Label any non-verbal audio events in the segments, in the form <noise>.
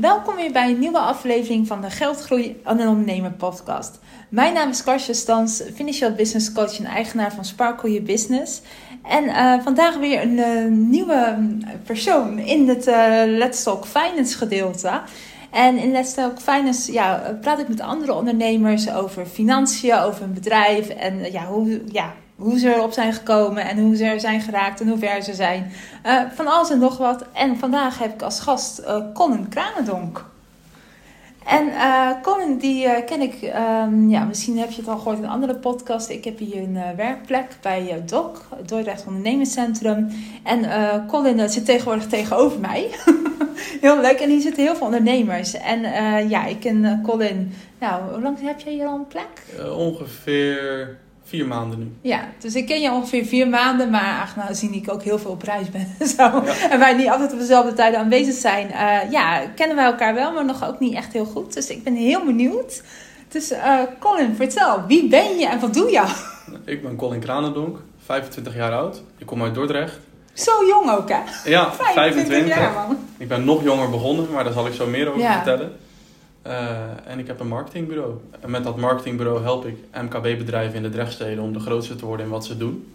Welkom weer bij een nieuwe aflevering van de Geldgroei een Ondernemer podcast. Mijn naam is Karsje Stans, financial business coach en eigenaar van Sparkle Your Business. En uh, vandaag weer een uh, nieuwe persoon in het uh, Let's Talk Finance gedeelte. En in Let's Talk Finance ja, praat ik met andere ondernemers over financiën, over een bedrijf en ja, hoe, ja, hoe ze erop zijn gekomen en hoe ze er zijn geraakt en hoe ver ze zijn. Uh, van alles en nog wat. En vandaag heb ik als gast uh, Colin Kranendonk. En uh, Colin, die ken ik, um, ja, misschien heb je het al gehoord in een andere podcast. Ik heb hier een werkplek bij DOC, Dordrecht Ondernemerscentrum. En Colin zit tegenwoordig tegenover mij. <laughs> heel leuk. En hier zitten heel veel ondernemers. En ja, ik ken Colin. Nou, hoe lang heb jij hier al een plek? ongeveer vier maanden nu. Ja, dus ik ken je ongeveer vier maanden, maar aangezien ik ook heel veel op reis ben en zo, <laughs> en wij niet altijd op dezelfde tijd aanwezig zijn, uh, ja, kennen wij elkaar wel, maar nog ook niet echt heel goed. Dus ik ben heel benieuwd. Dus uh, Colin, vertel, wie ben je en wat doe je? <laughs> Ik ben Colin Kranendonk, 25 jaar oud. Ik kom uit Dordrecht. Zo jong ook, hè? Ja, <laughs> 25, 25 jaar, man. Ik ben nog jonger begonnen, maar daar zal ik zo meer over ja. vertellen. Uh, en ik heb een marketingbureau. En met dat marketingbureau help ik MKB-bedrijven in de Drechtsteden om de grootste te worden in wat ze doen.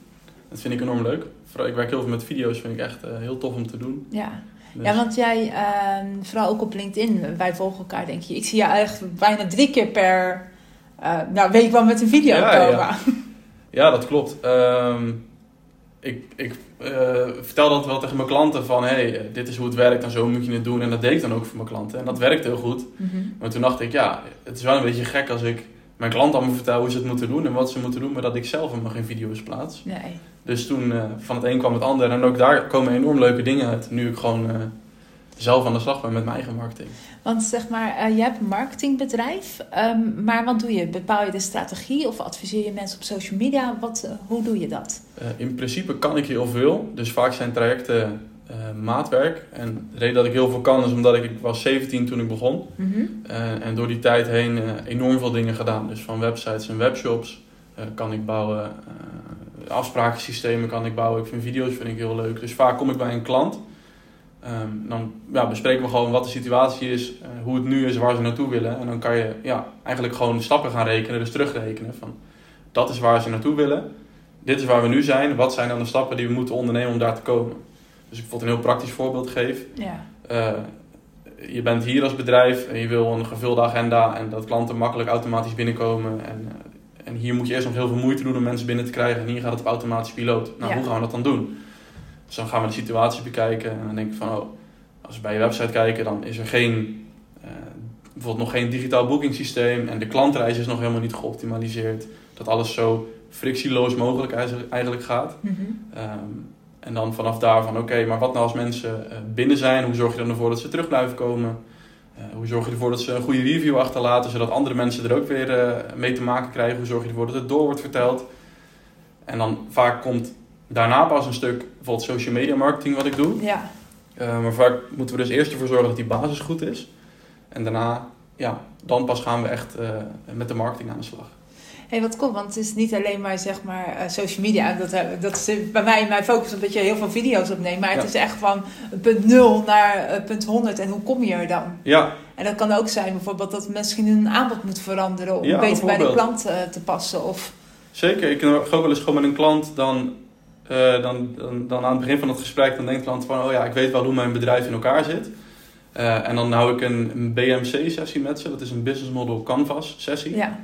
Dat vind ik enorm leuk. Ik werk heel veel met video's, vind ik echt uh, heel tof om te doen. Ja, dus. ja want jij, uh, vooral ook op LinkedIn, wij volgen elkaar denk je. Ik zie jou echt bijna drie keer per nou, week wel met een video ja, komen. Ja. ja, dat klopt. Um, ik, ik vertel dat wel tegen mijn klanten van hey, dit is hoe het werkt en zo moet je het doen. En dat deed ik dan ook voor mijn klanten. En dat werkt heel goed. Mm -hmm. Maar toen dacht ik, ja, het is wel een beetje gek als ik mijn klanten allemaal vertel hoe ze het moeten doen en wat ze moeten doen, maar dat ik zelf helemaal geen video's plaats. Nee. Dus toen uh, van het een kwam het ander. En ook daar komen enorm leuke dingen uit. Nu ik gewoon uh, zelf aan de slag ben met mijn eigen marketing. Want zeg maar, uh, je hebt een marketingbedrijf, um, maar wat doe je? Bepaal je de strategie of adviseer je mensen op social media? Wat, uh, hoe doe je dat? Uh, in principe kan ik heel veel. Dus vaak zijn trajecten maatwerk. En de reden dat ik heel veel kan is omdat ik, ik was 17 toen ik begon. Mm -hmm. en door die tijd heen enorm veel dingen gedaan. Dus van websites en webshops kan ik bouwen. afsprakensystemen kan ik bouwen. Ik vind video's vind ik heel leuk. Dus vaak kom ik bij een klant. Um, dan ja, bespreken we gewoon wat de situatie is, uh, hoe het nu is, waar ze naartoe willen. En dan kan je ja, eigenlijk gewoon stappen gaan rekenen, dus terugrekenen van dat is waar ze naartoe willen. Dit is waar we nu zijn. Wat zijn dan de stappen die we moeten ondernemen om daar te komen? Dus ik bijvoorbeeld een heel praktisch voorbeeld geef. Ja. Uh, je bent hier als bedrijf en je wil een gevulde agenda en dat klanten makkelijk automatisch binnenkomen. En, uh, en hier moet je eerst nog heel veel moeite doen om mensen binnen te krijgen. En hier gaat het op automatisch piloot. Nou, Ja. hoe gaan we dat dan doen? Dus dan gaan we de situatie bekijken en dan denk ik van, oh, als we bij je website kijken, dan is er geen, uh, bijvoorbeeld nog geen digitaal boekingssysteem en de klantreis is nog helemaal niet geoptimaliseerd. Dat alles zo frictieloos mogelijk eigenlijk gaat. Mm -hmm. Um, en dan vanaf daar van, oké, okay, maar wat nou als mensen uh, binnen zijn? Hoe zorg je dan ervoor dat ze terug blijven komen? Uh, hoe zorg je ervoor dat ze een goede review achterlaten, zodat andere mensen er ook weer mee te maken krijgen? Hoe zorg je ervoor dat het door wordt verteld? En dan vaak komt daarna pas een stuk bijvoorbeeld social media marketing wat ik doe. Ja. Uh, maar vaak moeten we dus eerst ervoor zorgen dat die basis goed is. En daarna, ja, dan pas gaan we echt uh, met de marketing aan de slag. Hey, wat cool, want het is niet alleen maar zeg maar uh, social media. Dat, dat is bij mij mijn focus omdat je heel veel video's opneemt. Maar ja. het is echt van punt 0 naar punt 100 en hoe kom je er dan? Ja. En dat kan ook zijn bijvoorbeeld dat misschien een aanbod moet veranderen om ja, beter bij de klant te passen. Of... Zeker, ik ga ook wel eens gewoon met een klant dan uh, dan, dan, dan, aan het begin van het gesprek dan denkt de klant van, oh ja, ik weet wel hoe mijn bedrijf in elkaar zit. Uh, en dan hou ik een, een BMC-sessie met ze, dat is een Business Model Canvas sessie. Ja.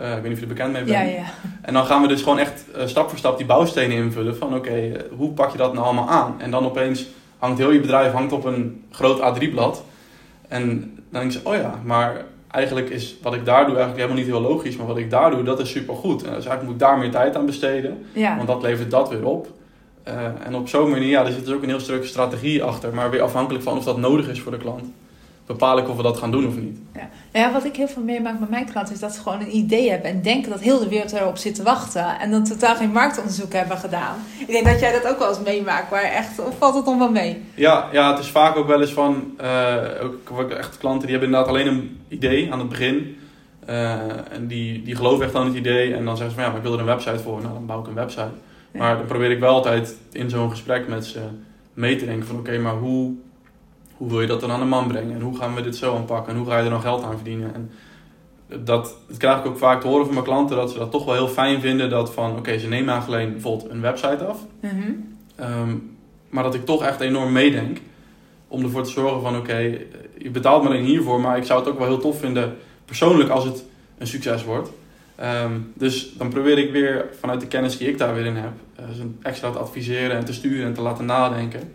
Uh, ik weet niet of je er bekend mee bent. Ja, ja. En dan gaan we dus gewoon echt stap voor stap die bouwstenen invullen van, oké, okay, hoe pak je dat nou allemaal aan? En dan opeens hangt heel je bedrijf hangt op een groot A3-blad. En dan denk je, oh ja, maar eigenlijk is wat ik daar doe eigenlijk helemaal niet heel logisch. Maar wat ik daar doe, dat is supergoed. En dus eigenlijk moet ik daar meer tijd aan besteden. Ja. Want dat levert dat weer op. Uh, en op zo'n manier, ja, er zit dus ook een heel stuk strategie achter. Maar weer afhankelijk van of dat nodig is voor de klant. Bepaal ik of we dat gaan doen of niet. Ja. Nou ja, wat ik heel veel meemaak met mijn klanten is dat ze gewoon een idee hebben. En denken dat heel de wereld erop zit te wachten. En dan totaal geen marktonderzoek hebben gedaan. Ik denk dat jij dat ook wel eens meemaakt. Maar echt, of valt het dan wel mee? Ja, ja het is vaak ook wel eens van... Uh, ook echt klanten die hebben inderdaad alleen een idee aan het begin. Uh, en die, die geloven echt aan het idee. En dan zeggen ze van ja, maar ik wil er een website voor. Nou, dan bouw ik een website. Ja. Maar dan probeer ik wel altijd in zo'n gesprek met ze mee te denken van oké, okay, maar hoe, hoe wil je dat dan aan de man brengen? En hoe gaan we dit zo aanpakken? En hoe ga je er dan geld aan verdienen? En dat, dat krijg ik ook vaak te horen van mijn klanten, dat ze dat toch wel heel fijn vinden. Dat van, oké, ze nemen eigenlijk alleen bijvoorbeeld een website af. Mhm. Ehm, maar dat ik toch echt enorm meedenk. Om ervoor te zorgen van, oké, je betaalt me alleen hiervoor. Maar ik zou het ook wel heel tof vinden, persoonlijk, als het een succes wordt. Ehm, dus dan probeer ik weer vanuit de kennis die ik daar weer in heb, uh, ze extra te adviseren en te sturen en te laten nadenken.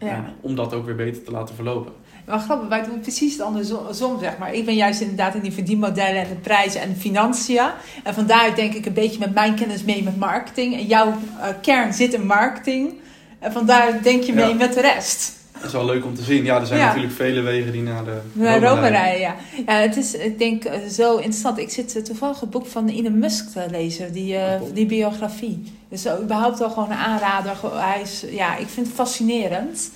Ja. om dat ook weer beter te laten verlopen. Maar grappig, wij doen precies het andersom, zeg maar. Ik ben juist inderdaad in die verdienmodellen en de prijzen en de financiën. En vandaar denk ik een beetje met mijn kennis mee met marketing. En jouw eh, kern zit in marketing. En vandaar denk je mee Ja. met de rest. Dat is wel leuk om te zien. Ja, er zijn Ja. natuurlijk vele wegen die naar de Naar Rome rijden, ja. ja. Het is, ik denk, eh, zo interessant. Ik zit eh, toevallig het boek van Elon Musk te lezen, die, eh, Cool. die biografie. Dus überhaupt al gewoon een aanrader. Hij is, ja, ik vind het fascinerend.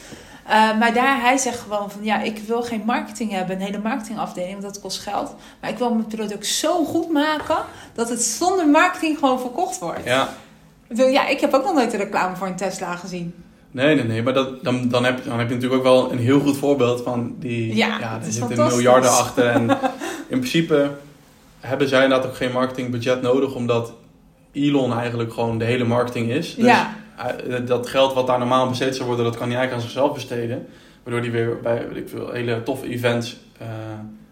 Uh, maar daar, hij zegt gewoon van, ja, ik wil geen marketing hebben, een hele marketingafdeling, want dat kost geld. Maar ik wil mijn product zo goed maken, dat het zonder marketing gewoon verkocht wordt. Ja, Ja, ik heb ook nog nooit een reclame voor een Tesla gezien. Nee, nee, nee. Maar dat, dan, dan, heb, dan heb je natuurlijk ook wel een heel goed voorbeeld van die... Ja, ja is zitten miljarden achter. En in principe hebben zij inderdaad ook geen marketingbudget nodig, omdat Elon eigenlijk gewoon de hele marketing is. Dus Ja. hij- dat geld wat daar normaal besteed zou worden, dat kan hij eigenlijk aan zichzelf besteden. Waardoor hij weer bij ik veel, hele toffe events eh,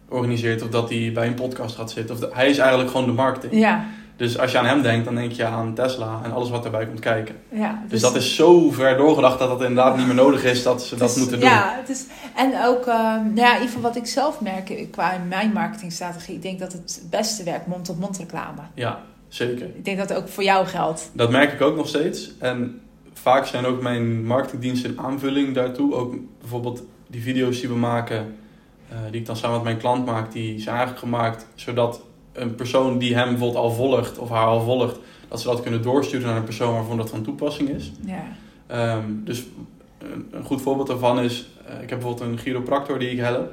organiseert. Of dat hij bij een podcast gaat zitten. Of de- hij is eigenlijk gewoon de marketing. Ja, Dus als je aan hem denkt, dan denk je aan Tesla en alles wat erbij komt kijken. ja. Dus, dat is zo ver doorgedacht dat het inderdaad niet meer nodig is dat ze dat moeten doen. Ja, het is, en ook, ehm, nou ja, in ieder geval wat ik zelf merk eh, qua mijn marketingstrategie. Ik denk dat het het beste werkt mond-tot-mond reclame. Ja, zeker. Ik denk dat het ook voor jou geldt. Dat merk ik ook nog steeds. En vaak zijn ook mijn marketingdiensten een aanvulling daartoe. Ook bijvoorbeeld die video's die we maken, eh, die ik dan samen met mijn klant maak, die zijn eigenlijk gemaakt zodat een persoon die hem bijvoorbeeld al volgt of haar al volgt, dat ze dat kunnen doorsturen naar een persoon waarvoor dat van toepassing is. Ja. Ehm, dus een, een goed voorbeeld daarvan is, eh, ik heb bijvoorbeeld een chiropractor die ik help.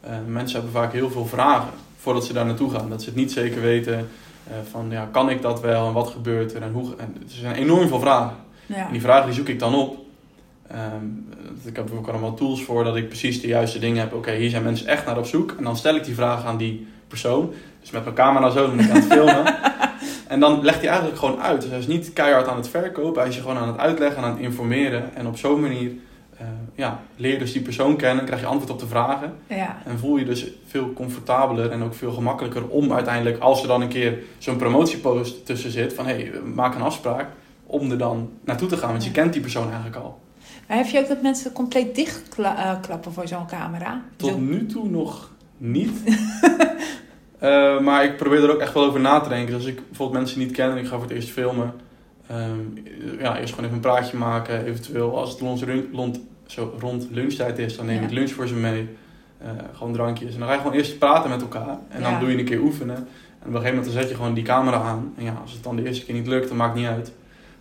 Eh, mensen hebben vaak heel veel vragen voordat ze daar naartoe gaan. Dat ze het niet zeker weten eh, van, ja, kan ik dat wel en wat gebeurt er en hoe... En er zijn enorm veel vragen. Ja. En die vragen die zoek ik dan op. Ehm, ik heb er ook allemaal tools voor dat ik precies de juiste dingen heb. Oké, hier zijn mensen echt naar op zoek. En dan stel ik die vraag aan die persoon. Dus met mijn camera zo, dan ben ik aan het filmen. <laughs> en dan legt hij eigenlijk gewoon uit. Dus hij is niet keihard aan het verkopen. Hij is je gewoon aan het uitleggen, aan het informeren. En op zo'n manier eh, ja, leer je dus die persoon kennen. Krijg je antwoord op de vragen. ja. En voel je dus veel comfortabeler en ook veel gemakkelijker om uiteindelijk, als er dan een keer zo'n promotiepost tussen zit, van hé, hey, maak een afspraak, om er dan naartoe te gaan. Want je kent die persoon eigenlijk al. Maar heb je ook dat mensen compleet dichtklappen voor zo'n camera? Tot nu toe nog niet. <laughs> Eh, maar ik probeer er ook echt wel over na te denken. Dus als ik bijvoorbeeld mensen niet ken en ik ga voor het eerst filmen, ehm, ja, eerst gewoon even een praatje maken. Eventueel als het rond, rond, zo rond lunchtijd is, dan neem Ja. ik lunch voor ze mee. Eh, gewoon drankjes. En dan ga je gewoon eerst praten met elkaar. En dan doe je een keer oefenen. En op een gegeven moment dan zet je gewoon die camera aan. En ja, als het dan de eerste keer niet lukt, dan maakt het niet uit.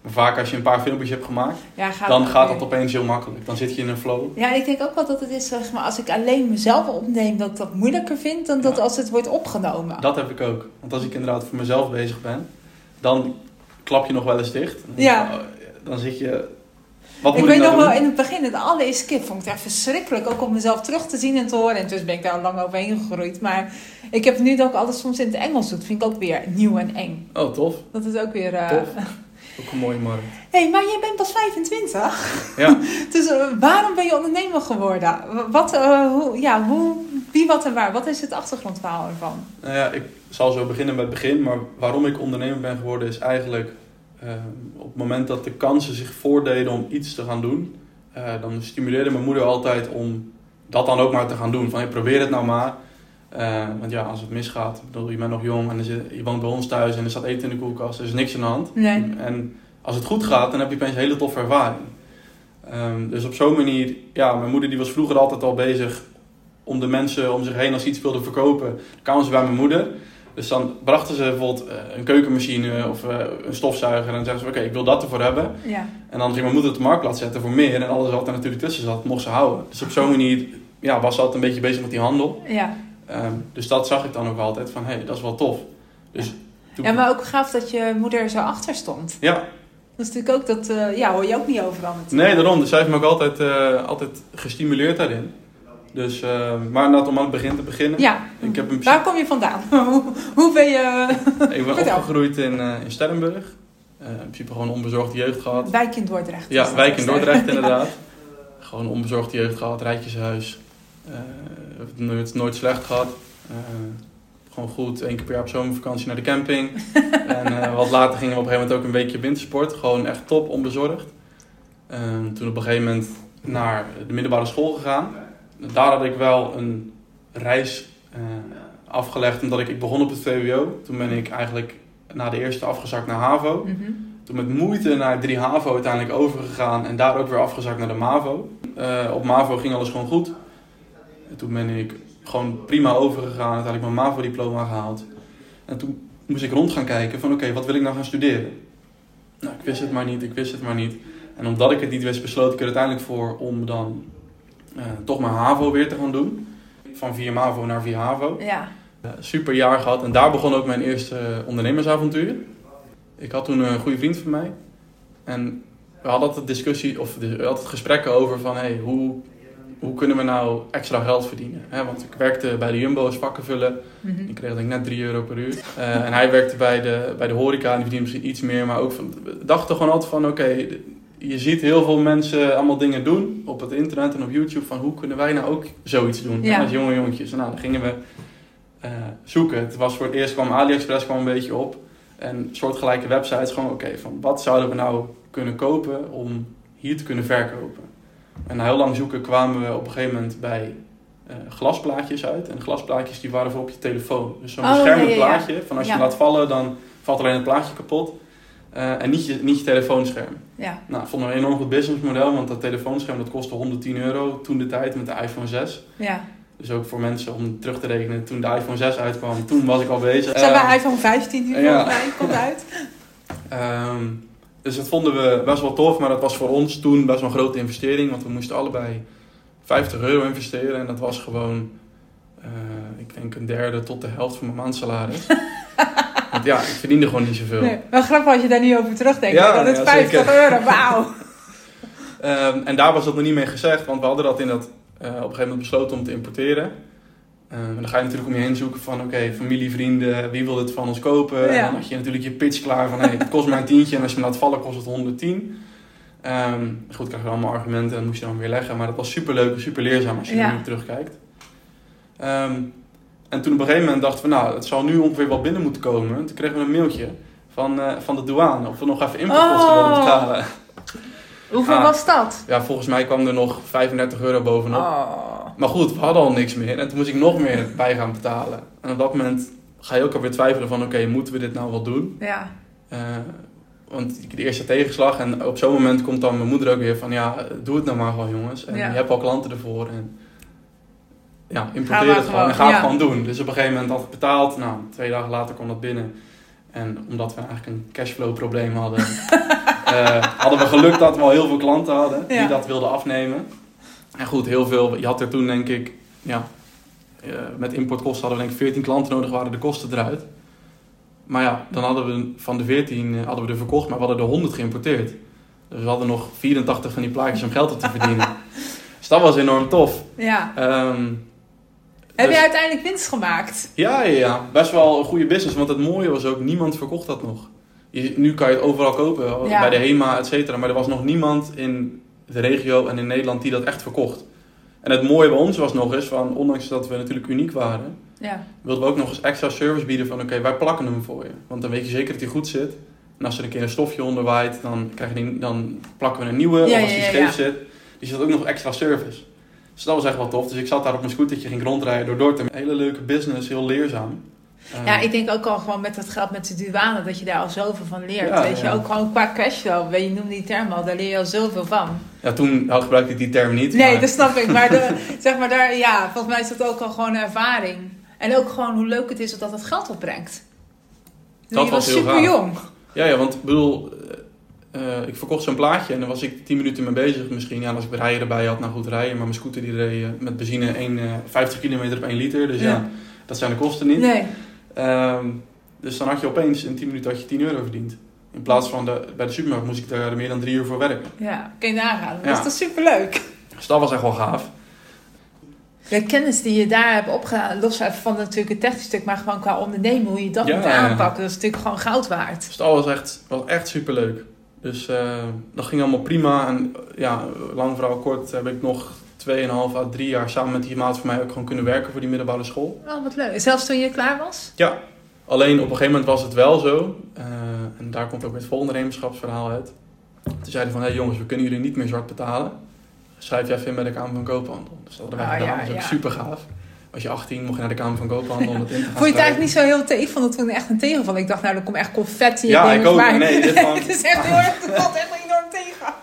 Vaak als je een paar filmpjes hebt gemaakt, ja, gaat dan gaat dat opeens heel makkelijk. Dan zit je in een flow. Ja, ik denk ook wel dat het is, zeg maar, als ik alleen mezelf opneem, dat ik dat moeilijker vind dan dat als het wordt opgenomen. Dat heb ik ook. Want als ik inderdaad voor mezelf bezig ben, dan klap je nog wel eens dicht. Ja. oh, dan zit je. Wat ik moet weet ik nou nog wel in het begin, het allereerste keer vond ik het echt verschrikkelijk. Ook om mezelf terug te zien en te horen. En dus ben ik daar lang overheen gegroeid. Maar ik heb nu dat ik alles soms in het Engels doe. Dat vind ik ook weer nieuw en eng. Oh, tof. Dat is ook weer... eh, Tof. <laughs> Ook een mooie markt. Hé, hey, maar jij bent pas 25. Ja, <laughs> Dus eh, waarom ben je ondernemer geworden? Wat, eh, hoe, ja, hoe, wie, wat en waar? Wat is het achtergrondverhaal ervan? nou ja, ik zal zo beginnen met het begin. Maar waarom ik ondernemer ben geworden is eigenlijk eh, op het moment dat de kansen zich voordeden om iets te gaan doen. dan stimuleerde mijn moeder altijd om dat dan ook maar te gaan doen. Van hey, probeer het nou maar. Eh, want ja, als het misgaat, bedoel, je bent nog jong en zit- je woont bij ons thuis en er staat eten in de koelkast, er is niks aan de hand. Nee. En als het goed gaat, dan heb je opeens een hele toffe ervaring. Ehm, dus op zo'n manier, ja, mijn moeder die was vroeger altijd al bezig om de mensen om zich heen als ze iets wilden verkopen. Kwamen ze bij mijn moeder. Dus dan brachten ze bijvoorbeeld eh, een keukenmachine of eh, een stofzuiger en dan zeggen ze: Oké, ik wil dat ervoor hebben. Ja. En dan ging mijn moeder het op de marktplaats zetten voor meer. En alles wat er natuurlijk tussen zat, mocht ze houden. Dus op zo'n manier ja, was ze altijd een beetje bezig met die handel. Ja. Ehm, dus dat zag ik dan ook altijd van: hé, hey, dat is wel tof. Dus ja, maar ook gaaf dat je moeder er zo achter stond. ja, Dat is natuurlijk ook dat, eh, ja, hoor je ook niet overal natuurlijk. Nee, daarom. Dus zij heeft me ook altijd, eh, altijd gestimuleerd daarin. Dus, uh, maar inderdaad, om aan het begin te beginnen. Ja, ik heb een... waar kom je vandaan? <laughs> hoe, hoe ben je... ik ben opgegroeid in, in Stellenburg. Uh, in principe gewoon onbezorgde jeugd gehad. Wijk in Dordrecht. Ja, wijk in Dordrecht <laughs> inderdaad. Gewoon onbezorgde jeugd gehad, rijtjeshuis. Nooit, nooit slecht gehad. gewoon goed, één keer per jaar op zomervakantie naar de camping. <laughs> en wat later gingen we op een gegeven moment ook een weekje wintersport. Gewoon echt top, onbezorgd. toen op een gegeven moment naar de middelbare school gegaan daar had ik wel een reis uh, afgelegd omdat ik, ik begon op het VWO. Toen ben ik eigenlijk na de eerste afgezakt naar HAVO. Mhm. Toen met moeite naar 3 HAVO uiteindelijk overgegaan en daar ook weer afgezakt naar de MAVO. Uh, op MAVO ging alles gewoon goed. En toen ben ik gewoon prima overgegaan. Uiteindelijk mijn MAVO-diploma gehaald. En toen moest ik rond gaan kijken van oké, wat wil ik nou gaan studeren? Nou, ik wist het maar niet, ik wist het maar niet. En omdat ik het niet wist, besloot ik er uiteindelijk voor om dan uh, toch mijn HAVO weer te gaan doen. Van 4 MAVO naar 4 HAVO. Ja. Uh, super jaar gehad en daar begon ook mijn eerste ondernemersavontuur. Ik had toen een goede vriend van mij. En we hadden altijd discussie, of we hadden gesprekken over van hey, hoe, hoe kunnen we nou extra geld verdienen? want ik werkte bij de Jumbo als vakkenvullen. Mm Ik kreeg denk ik net 3 euro per uur. Uh, en hij werkte bij de, bij de horeca en die verdiende misschien iets meer. Maar ook van, we dachten gewoon altijd van oké, je ziet heel veel mensen allemaal dingen doen op het internet en op YouTube van hoe kunnen wij nou ook zoiets doen ja. met jonge jongetjes. Nou, dan gingen we uh, zoeken. Het was voor het eerst kwam AliExpress kwam een beetje op en soortgelijke websites gewoon oké van wat zouden we nou kunnen kopen om hier te kunnen verkopen. En na heel lang zoeken kwamen we op een gegeven moment bij uh, glasplaatjes uit. En glasplaatjes die waren voor op je telefoon. Dus zo'n oh, beschermend plaatje van als je laat vallen dan valt alleen het plaatje kapot. Uh, en niet je, niet je telefoonscherm. Ja. Nou, vonden we een enorm goed businessmodel, want dat telefoonscherm dat kostte 110 euro toen de tijd met de iPhone 6. Ja. Dus ook voor mensen om terug te rekenen, toen de iPhone 6 uitkwam, toen was ik al bezig. Zijn uh, bij iPhone 15 nu ja. komt uit? um, <laughs> dus dat vonden we best wel tof, maar dat was voor ons toen best wel een grote investering, want we moesten allebei 50 euro investeren en dat was gewoon, uh, ik denk een derde tot de helft van mijn maandsalaris. <laughs> Want ja, ik verdiende gewoon niet zoveel. Nee, wel grappig als je daar niet over terugdenkt. Ja, dat is 50 euro, wauw. um, <laughs> en daar was dat nog niet mee gezegd, want we hadden dat in dat, uh, op een gegeven moment besloten om te importeren. Um, en dan ga je natuurlijk om je heen zoeken van, oké, okay, familie, vrienden, wie wil dit van ons kopen? Ja. En dan had je natuurlijk je pitch klaar van, hey, het kost maar een tientje en als je me laat vallen kost het 110. Um, ehm, goed, krijg je allemaal argumenten en moest je dan weer leggen. Maar dat was super leuk en super leerzaam als je ja. er nu terugkijkt. Um, en toen op een gegeven moment dachten we, nou, het zal nu ongeveer wel binnen moeten komen. Toen kregen we een mailtje van, uh, van de douane of we nog even importkosten oh. wilden betalen. Hoeveel ah, was dat? Ja, volgens mij kwam er nog 35 euro bovenop. Oh. Maar goed, we hadden al niks meer. En toen moest ik nog meer bij gaan betalen. En op dat moment ga je ook alweer twijfelen van... oké, moeten we dit nou wel doen? Ja. Uh, want de eerste tegenslag. En op zo'n moment komt dan mijn moeder ook weer van... ja, doe het nou maar gewoon jongens. En ja. je hebt al klanten ervoor. En ja, importeer het gewoon en ga het gewoon doen. Dus op een gegeven moment had het betaald. Nou, twee dagen later kwam dat binnen. En omdat we eigenlijk een cashflow probleem hadden, uh, <laughs> hadden we geluk dat we al heel veel klanten hadden die dat wilden afnemen. En goed, heel veel. Je had er toen denk ik, ja, uh, met importkosten hadden we denk ik 14 klanten nodig, waren de kosten eruit. Maar ja, dan hadden we van de 14 uh, hadden we er verkocht, maar we hadden er 100 geïmporteerd. Dus we hadden nog 84 van die plaatjes om geld op te verdienen. <laughs> dus dat was enorm tof. Ja. Um, heb je dus- uiteindelijk winst gemaakt? Ja, ja, ja, best wel een goede business. Want het mooie was ook, niemand verkocht dat nog. Je, nu kan je het overal kopen, bij de HEMA, et cetera. Maar er was nog niemand in de regio en in Nederland die dat echt verkocht. En het mooie bij ons was nog eens, van, ondanks dat we natuurlijk uniek waren, ja. wilden we ook nog eens extra service bieden van oké, wij plakken hem voor je. Want dan weet je zeker dat hij goed zit. En als er een keer een stofje onder waait, dan, krijg je die, dan plakken we een nieuwe. of als die scheef zit, die zit ook nog extra service. Dus dat was echt wel tof. Dus ik zat daar op mijn scootertje, ging rondrijden door Dortmund. Hele leuke business, heel leerzaam. Ja, ik denk ook al gewoon met dat geld met de douane, dat je daar al zoveel van leert. weet je, ook gewoon qua cashflow, je noemde die term al, daar leer je al zoveel van. Ja, toen had gebruikte ik die term niet. Nee, dat snap ik. Maar, de, <laughs> zeg maar daar, ja, volgens mij is dat ook al gewoon ervaring. En ook gewoon hoe leuk het is dat het geld opbrengt. Dat je was, was super jong. Ja, ja, want ik bedoel, uh, ik verkocht zo'n plaatje en dan was ik 10 minuten mee bezig misschien. Ja, als ik rijden erbij had, nou goed rijden. Maar mijn scooter die reed met benzine 1, uh, 50 kilometer op 1 liter. Dus ja. ja. dat zijn de kosten niet. Nee. Um, dus dan had je opeens in 10 minuten had je 10 euro verdiend. In plaats van de, bij de supermarkt moest ik daar meer dan 3 uur voor werken. Ja, kun je nagaan. Ja. Dat is toch superleuk? Dus dat was echt wel gaaf. De kennis die je daar hebt opgedaan, los even van natuurlijk het technisch stuk, maar gewoon qua ondernemen, hoe je dat Ja, moet aanpakken, dat is natuurlijk gewoon goud waard. Dus alles was echt, was echt superleuk. Dus eh, dat ging allemaal prima. En ja, lang verhaal kort heb ik nog 2,5 à 3 jaar samen met die maat van mij ook gewoon kunnen werken voor die middelbare school. Oh, wat leuk. Zelfs toen je klaar was? Ja, alleen op een gegeven moment was het wel zo. eh, en daar komt ook het volgende ondernemerschapsverhaal uit. Toen zeiden van, hé hey jongens, we kunnen jullie niet meer zwart betalen. Schrijf je even bij de Kamer van Koophandel. Dus dat hadden wij Ah, gedaan, ja, dat is ook ja. super gaaf. Als je 18 mocht je naar de Kamer van Koophandel om het in te <laughs> gaan Vond je het eigenlijk niet zo heel tegen? Ik vond het toen echt een tegenval. Ik dacht, nou, er komt echt confetti. Ja, ik ook. Maar Nee, dit <laughs> gewoon- het is echt heel erg, het valt echt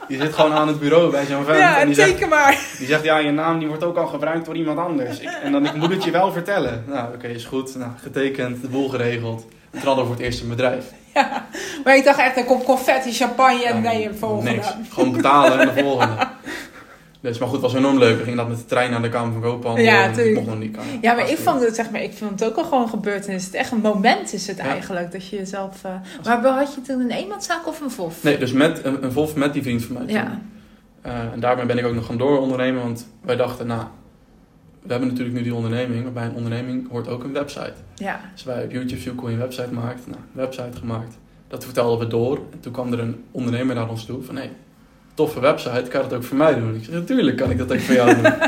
Je zit gewoon aan het bureau bij zo'n vent Ja, en die zegt, teken maar. die zegt, ja, je naam die wordt ook al gebruikt door iemand anders. Ik, en dan, ik moet het je wel vertellen. Nou, oké, is goed. Nou, getekend, de boel geregeld. Hadden voor het eerste bedrijf. Ja. Maar ik dacht echt, er komt confetti, champagne en Ja, nee, volgende. Niks. Gewoon betalen en de volgende. Dus, maar goed, het was enorm leuk. We gingen dat met de trein naar de Kamer van Koophandel. Ja, en dat tuurlijk. mocht nog niet. Kan. Ja, maar ik vond het, zeg maar, ik vond het ook al gewoon gebeurtenis. Het echt een moment is het Ja. eigenlijk, dat je jezelf... eh, Maar had je toen een eenmanszaak of een VOF? Nee, dus met een, een Volf met die vriend van mij. toen. Ja. Eh, en daarmee ben ik ook nog gaan door ondernemen. Want wij dachten, nou, we hebben natuurlijk nu die onderneming. Maar bij een onderneming hoort ook een website. Ja. Dus wij op YouTube viel hoe je een website maakt. Nou, een website gemaakt. Dat vertelden we door. En toen kwam er een ondernemer naar ons toe van... Hé, toffe website, kan dat ook voor mij doen? Ik zeg, natuurlijk kan ik dat ook voor jou doen. <laughs>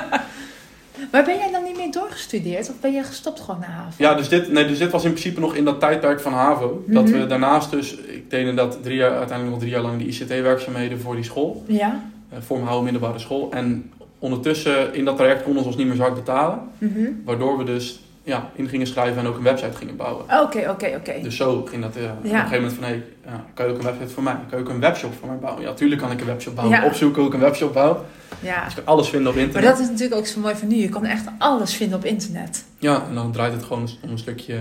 Maar ben jij dan niet meer doorgestudeerd? Of ben je gestopt gewoon na haven? ja, dus dit, nee, dus dit was in principe nog in dat tijdperk van HAVO. Dat Mhm. we daarnaast dus... Ik deed dat drie jaar, uiteindelijk nog drie jaar lang die ICT-werkzaamheden voor die school. Ja? eh, voor mijn oude middelbare school. En ondertussen in dat traject konden ze ons niet meer zwart betalen. Mhm. Waardoor we dus ja, in gingen schrijven en ook een website gingen bouwen. Oké, oké, oké. Dus zo ging dat. Ja. En Op een gegeven moment van, hé, ja, kan je ook een website voor mij? Kan je ook een webshop voor mij bouwen? Ja, tuurlijk kan ik een webshop bouwen. Ja. Opzoeken hoe ik een webshop bouw. Ja. Dus je kan alles vinden op Maar internet. dat is natuurlijk ook zo mooi van nu. Je kan echt alles vinden op internet. Ja, en dan draait het gewoon om een stukje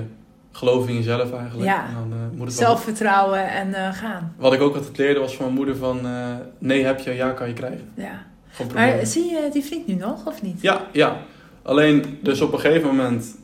geloof in jezelf eigenlijk. Ja. En dan, eh, moet het wel- Zelfvertrouwen en eh, gaan. Wat ik ook altijd leerde was van mijn moeder van... eh, nee heb je, ja kan je krijgen. Ja. Maar zie je die vriend nu nog of niet? Ja, ja. Alleen, dus op een gegeven moment...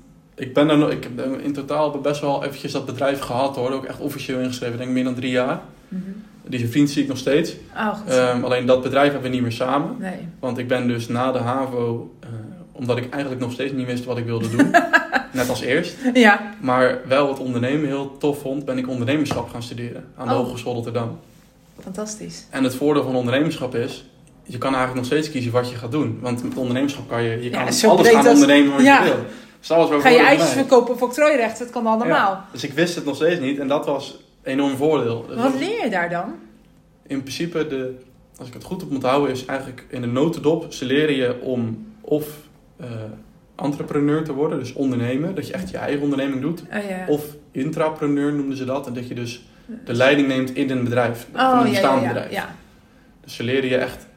Ik ben er nog... Ik heb in totaal best wel eventjes dat bedrijf gehad hoor. Ook echt officieel ingeschreven. Ik denk meer dan drie jaar. Mhm. Die vriend zie ik nog steeds. Oh, goed. Ehm, alleen dat bedrijf hebben we niet meer samen. nee. Want ik ben dus na de HAVO... eh, omdat ik eigenlijk nog steeds niet wist wat ik wilde doen. <laughs> net als eerst. Ja. Maar wel het ondernemen heel tof vond... ben ik ondernemerschap gaan studeren. Aan de Oh. Hogeschool Rotterdam. Fantastisch. En het voordeel van ondernemerschap is... Je kan eigenlijk nog steeds kiezen wat je gaat doen. Want met ondernemerschap kan je... Je Ja, kan alles gaan als- ondernemen wat Ja. je wil. Ga je mij. verkopen voor octrooirecht? Dat kan allemaal. Ja, dus ik wist het nog steeds niet en dat was een enorm voordeel. Dus Wat leer je daar dan? In principe, de, als ik het goed op moet houden, is eigenlijk in de notendop, ze leren je om of eh, entrepreneur te worden, dus ondernemen, dat je echt je eigen onderneming doet. Oh, ja. Of intrapreneur noemden ze dat, en dat je dus de leiding neemt in een bedrijf, van oh, een ja, bestaand ja, bedrijf. Dus ze leren je echt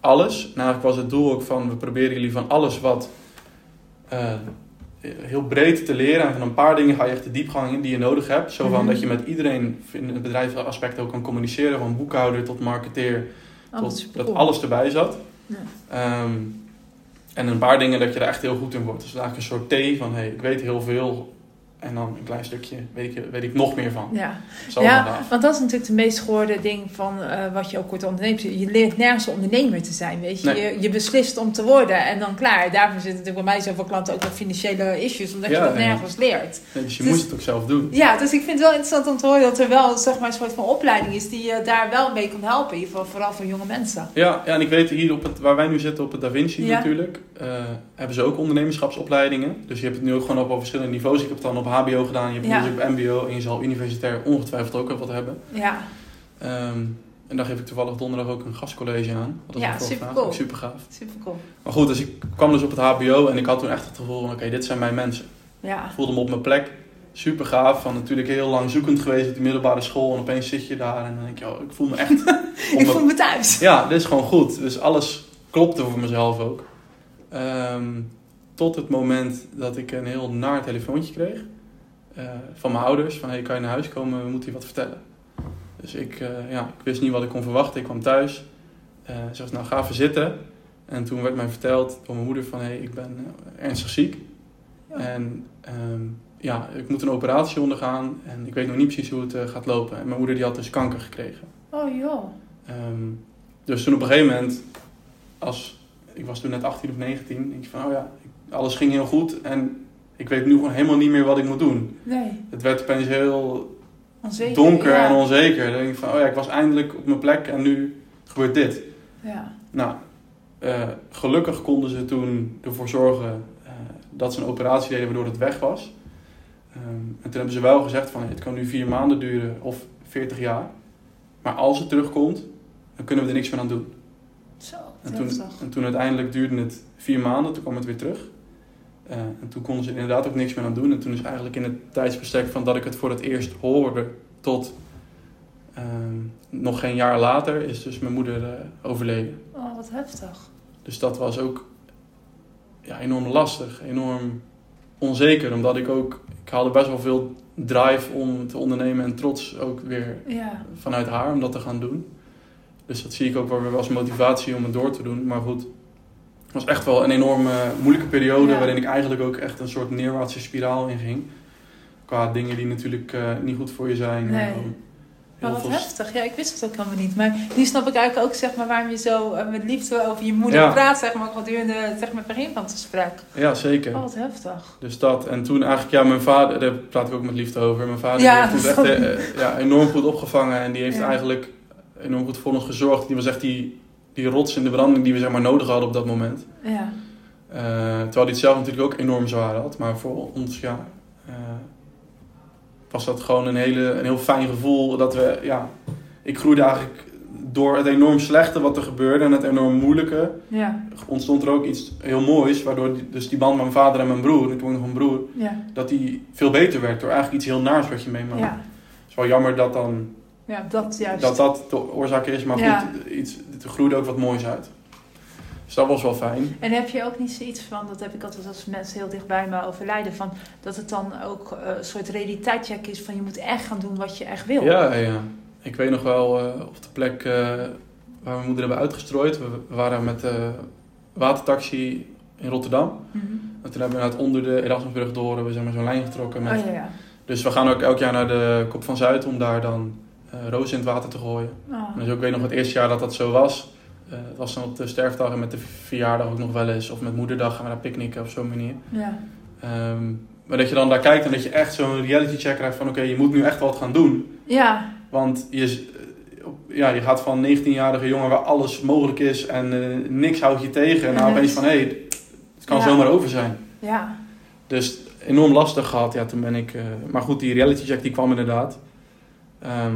alles. Eigenlijk was het doel ook van, we proberen jullie van alles wat eh, heel breed te leren. En van een paar dingen ga je echt de diepgang in die je nodig hebt. Zo van Mhm. dat je met iedereen in het bedrijfsaspect ook kan communiceren. Van boekhouder tot marketeer, Oh, tot dat alles erbij zat. Ja. Ehm, en een paar dingen dat je er echt heel goed in wordt. Dus eigenlijk een soort T van, hey, ik weet heel veel. En dan een klein stukje weet ik, weet ik nog meer van. Ja. Zo want dat is natuurlijk de meest gehoorde ding van eh, wat je ook wordt onderneemt. Je leert nergens ondernemer te zijn, weet je. Nee. je. Je beslist om te worden en dan klaar. Daarvoor zitten natuurlijk bij mij zoveel klanten ook nog financiële issues, omdat Ja, je dat ja. nergens leert. Nee, dus je Dus- moet het ook zelf doen. Ja, dus ik vind het wel interessant om te horen dat er wel zeg maar, een soort van opleiding is die je daar wel mee kan helpen. In ieder geval vooral voor jonge mensen. Ja, ja, en ik weet hier op het, waar wij nu zitten op het Da Vinci Ja. natuurlijk, eh, hebben ze ook ondernemerschapsopleidingen. Dus je hebt het nu ook gewoon op, op verschillende niveaus. Ik heb het dan op HBO gedaan, je hebt Ja. dus op MBO en je zal universitair ongetwijfeld ook wat hebben. Ja, Ehm, en daar geef ik toevallig donderdag ook een gastcollege aan. Is Ja, super gaaf, cool. ook super gaaf. super cool. Maar goed, dus ik kwam dus op het HBO en ik had toen echt het gevoel van oké, dit zijn mijn mensen. Ja, Ik voelde me op mijn plek. Super gaaf. Van natuurlijk heel lang zoekend geweest op de middelbare school. En opeens zit je daar en dan denk je, oh, ik voel me echt... <laughs> ik voel me thuis. ja, dit is gewoon goed. Dus alles klopte voor mezelf ook. Ehm, tot het moment dat ik een heel naar telefoontje kreeg. Eh, van mijn ouders. Van, hey, kan je naar huis komen? We moeten je wat vertellen. Dus ik, eh, ja, ik wist niet wat ik kon verwachten. Ik kwam thuis. eh ze nou ga even zitten. En toen werd mij verteld door mijn moeder van, hey, ik ben ernstig ziek. Ja. En ehm, ja, ik moet een operatie ondergaan. En ik weet nog niet precies hoe het gaat lopen. En mijn moeder die had dus kanker gekregen. Oh joh. Ehm, dus toen op een gegeven moment, als, ik was toen net 18 of 19, denk je van, oh ja, alles ging heel goed en ik weet nu gewoon helemaal niet meer wat ik moet doen. Nee, Het werd opeens heel onzeker. donker ja. en onzeker. Dan denk ik van, oh ja, ik was eindelijk op mijn plek en nu gebeurt dit. Ja, Nou, eh, gelukkig konden ze toen ervoor zorgen eh, dat ze een operatie deden waardoor het weg was. Ehm, en toen hebben ze wel gezegd van, het kan nu vier maanden duren of 40 jaar. Maar als het terugkomt, dan kunnen we er niks meer aan doen. zo, En toen, en toen uiteindelijk duurde het vier maanden, toen kwam het weer terug. Eh, en toen konden ze er inderdaad ook niks meer aan doen. En toen is eigenlijk in het tijdsbestek van dat ik het voor het eerst hoorde tot ehm, nog geen jaar later, is dus mijn moeder eh, overleden. Oh, wat heftig. Dus dat was ook ja, enorm lastig, enorm onzeker. Omdat ik ook, ik haalde best wel veel drive om te ondernemen en trots ook weer Ja, vanuit haar om dat te gaan doen. Dus dat zie ik ook wel weer als motivatie om het door te doen. Maar goed, was echt wel een enorme moeilijke periode Ja. waarin ik eigenlijk ook echt een soort neerwaartse spiraal inging. Qua dingen die natuurlijk eh, niet goed voor je zijn. Nee. En maar heel wat heftig. Ja, ik wist het ook helemaal niet. Maar nu snap ik eigenlijk ook zeg maar, waarom je zo eh, met liefde over je moeder Ja. praat, zeg maar, ook gedurende zeg maar, het begin van het gesprek. Ja, zeker. Oh, wat heftig. Dus dat. En toen eigenlijk, ja, mijn vader, daar praat ik ook met liefde over. Mijn vader Ja, heeft echt eh, ja, enorm goed opgevangen. En die heeft eigenlijk enorm goed voor ons gezorgd. Die was echt die, die rots in de branding die we zeg maar nodig hadden op dat moment. Ja, Eh, terwijl hij het zelf natuurlijk ook enorm zwaar had. Maar voor ons, ja, eh, was dat gewoon een, hele, een heel fijn gevoel. Dat we, ja, ik groeide eigenlijk door het enorm slechte wat er gebeurde en het enorm moeilijke. ja, Ontstond er ook iets heel moois. Waardoor die, dus die band met mijn vader en mijn broer, ik toen nog een broer, ja, dat die veel beter werd. Door eigenlijk iets heel naars wat je meemaakt. ja. Het is wel jammer dat dan, Ja, dat juist. dat, dat de oorzaak is. Maar Ja. goed, iets, er groeide ook wat moois uit. Dus dat was wel fijn. En heb je ook niet zoiets van, dat heb ik altijd als mensen heel dichtbij me overlijden, van dat het dan ook eh, een soort realiteitcheck is van je moet echt gaan doen wat je echt wil. Ja, ja. Ik weet nog wel eh, op de plek eh, waar mijn moeder hebben uitgestrooid. We, we waren met de watertaxi in Rotterdam. Mhm. En toen hebben we het onder de Erasmusbrug door we zeg maar, zo'n lijn getrokken. Met... Oh ja, ja. Dus we gaan ook elk jaar naar de Kop van Zuid om daar dan rozen in het water te gooien. Oh. Dus ik weet nog het eerste jaar dat dat zo was. Eh, het was dan op de sterfdag en met de verjaardag ook nog wel eens. Of met moederdag gaan we naar picknicken op zo'n manier. Ja, Ehm, maar dat je dan daar kijkt en dat je echt zo'n reality check krijgt van... Oké, je moet nu echt wat gaan doen. ja, Want je, eh, ja, je gaat van 19-jarige jongen waar alles mogelijk is en eh, niks houdt je tegen. En nou Mhm. opeens van, hé, hey, het kan Ja. zomaar over zijn. ja, Dus enorm lastig gehad. Ja, toen ben ik... eh, maar goed, die reality check die kwam inderdaad. Ehm,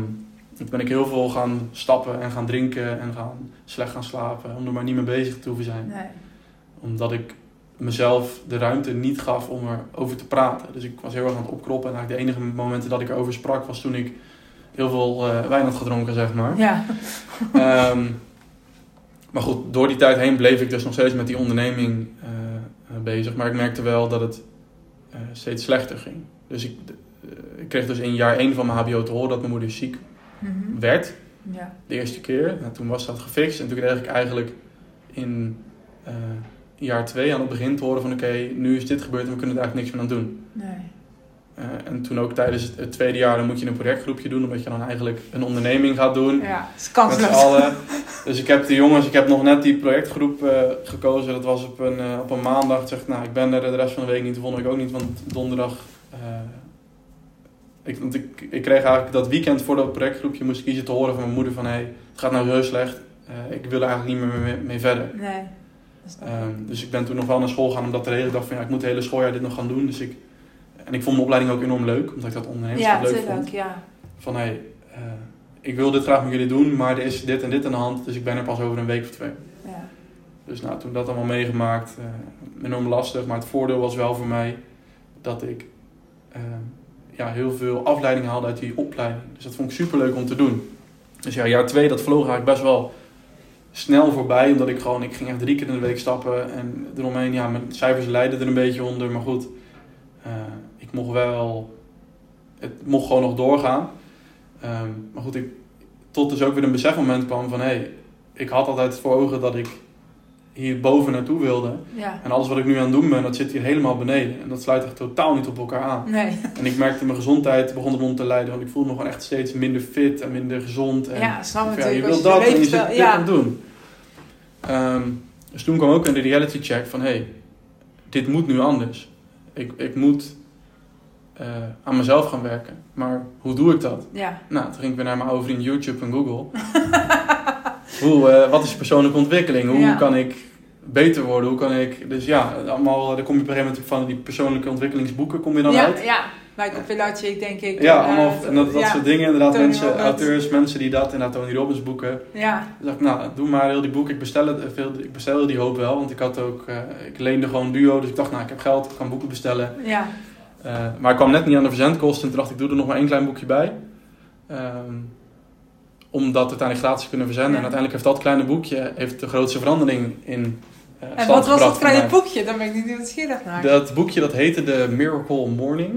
toen ben ik heel veel gaan stappen en gaan drinken en gaan slecht gaan slapen. Om er maar niet mee bezig te hoeven zijn. nee. Omdat ik mezelf de ruimte niet gaf om erover te praten. Dus ik was heel erg aan het opkroppen. En eigenlijk de enige momenten dat ik erover sprak was toen ik heel veel eh, wijn had gedronken, zeg maar. Ja, <laughs> Ehm, maar goed, door die tijd heen bleef ik dus nog steeds met die onderneming eh, eh, bezig. Maar ik merkte wel dat het steeds slechter ging. Dus ik, ik kreeg dus in jaar 1 van mijn HBO te horen dat mijn moeder ziek Mhm. werd. ja, De eerste keer. Nou, toen was dat gefixt. En toen kreeg ik eigenlijk in eh, jaar 2 aan het begin te horen van... Oké, nu is dit gebeurd en we kunnen er eigenlijk niks meer aan doen. nee. Eh, en toen ook tijdens het, het tweede jaar dan moet je een projectgroepje doen. Omdat je dan eigenlijk een onderneming gaat doen. Ja, is Met kansloos. Dus ik heb de jongens, ik heb nog net die projectgroep eh, gekozen. Dat was op een, op een maandag. Ik zeg, nou, ik ben er de rest van de week niet. Volgende week ook niet, want donderdag... ik, want ik, ik kreeg eigenlijk dat weekend voor dat projectgroepje moest ik kiezen te horen van mijn moeder van... Hé, hey, het gaat nou heel slecht. Eh, ik wil er eigenlijk niet meer mee, mee verder. Nee. Ehm, dus ik ben toen nog wel naar school gegaan omdat de hele dag van... Ja, ik moet het hele schooljaar dit nog gaan doen. Dus ik, en ik vond mijn opleiding ook enorm leuk. Omdat ik dat ja, ondernemerschap leuk vond ja. van hé, hey, eh, ik wil dit graag met jullie doen, maar er is dit en dit aan de hand, dus ik ben er pas over een week of twee. ja. Dus nou, toen dat allemaal meegemaakt, eh, enorm lastig, maar het voordeel was wel voor mij dat ik eh, ja, heel veel afleiding haalde uit die opleiding. Dus dat vond ik super leuk om te doen. Dus ja, jaar twee, dat vloog eigenlijk best wel snel voorbij, omdat ik gewoon, ik ging echt drie keer in de week stappen en eromheen, ja, mijn cijfers leidden er een beetje onder, maar goed, eh, ik mocht wel, het mocht gewoon nog doorgaan. Ehm, maar goed, ik, tot dus ook weer een besefmoment kwam van, hé, hey, ik had altijd voor ogen dat ik hier boven naartoe wilde. ja. En alles wat ik nu aan het doen ben, dat zit hier helemaal beneden. En dat sluit echt totaal niet op elkaar aan. Nee. En ik merkte mijn gezondheid begon eronder te lijden. Want ik voelde me gewoon echt steeds minder fit en minder gezond. En, Ja, snap of ja, je wil dat en je zit dit ja. aan het doen. Ehm, dus toen kwam ook een reality check van... Hé, hey, dit moet nu anders. Ik, ik moet eh, aan mezelf gaan werken. Maar hoe doe ik dat? Ja. Nou, toen ging ik weer naar mijn oude vriend YouTube en Google. <laughs> hoe, eh, wat is persoonlijke ontwikkeling? Hoe Ja. kan ik beter worden? Hoe kan ik... Dus ja, allemaal, daar kom je op een gegeven moment van die persoonlijke ontwikkelingsboeken kom je dan ja, uit. ja. Michael Pilatschik, denk ik. Ja, En, allemaal eh, en dat, dat ja. soort dingen. Inderdaad, Tony mensen, Robbins. auteurs, mensen die dat, inderdaad Tony Robbins boeken. Ja, Toen dacht ik, nou, doe maar heel die boek. Ik bestel, het, veel, ik bestel die hoop wel, want ik had ook, eh, ik leende gewoon duo. Dus ik dacht, nou, ik heb geld, ik kan boeken bestellen. ja. Eh, maar ik kwam net niet aan de verzendkosten. En toen dacht ik, doe er nog maar één klein boekje bij. Ehm, om dat uiteindelijk gratis kunnen verzenden. Ja. En uiteindelijk heeft dat kleine boekje heeft de grootste verandering in eh En wat was dat kleine boekje? Daar ben ik niet nieuwsgierig naar. Dat boekje dat heette de Miracle Morning.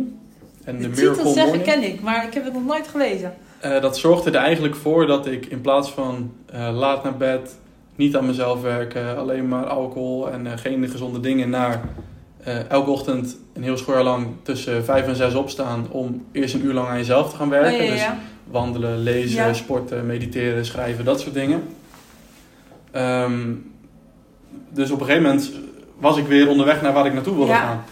En de de titel Miracle zeggen Morning. ken ik, maar ik heb het nog nooit gelezen. Eh, dat zorgde er eigenlijk voor dat ik in plaats van eh, laat naar bed, niet aan mezelf werken, alleen maar alcohol en geen gezonde dingen, naar eh, elke ochtend een heel schooljaar lang tussen vijf en zes opstaan om eerst een uur lang aan jezelf te gaan werken. Oh, ja, ja, Dus wandelen, lezen, sporten, mediteren, schrijven, dat soort dingen. Ehm, dus op een gegeven moment was ik weer onderweg naar waar ik naartoe wilde gaan.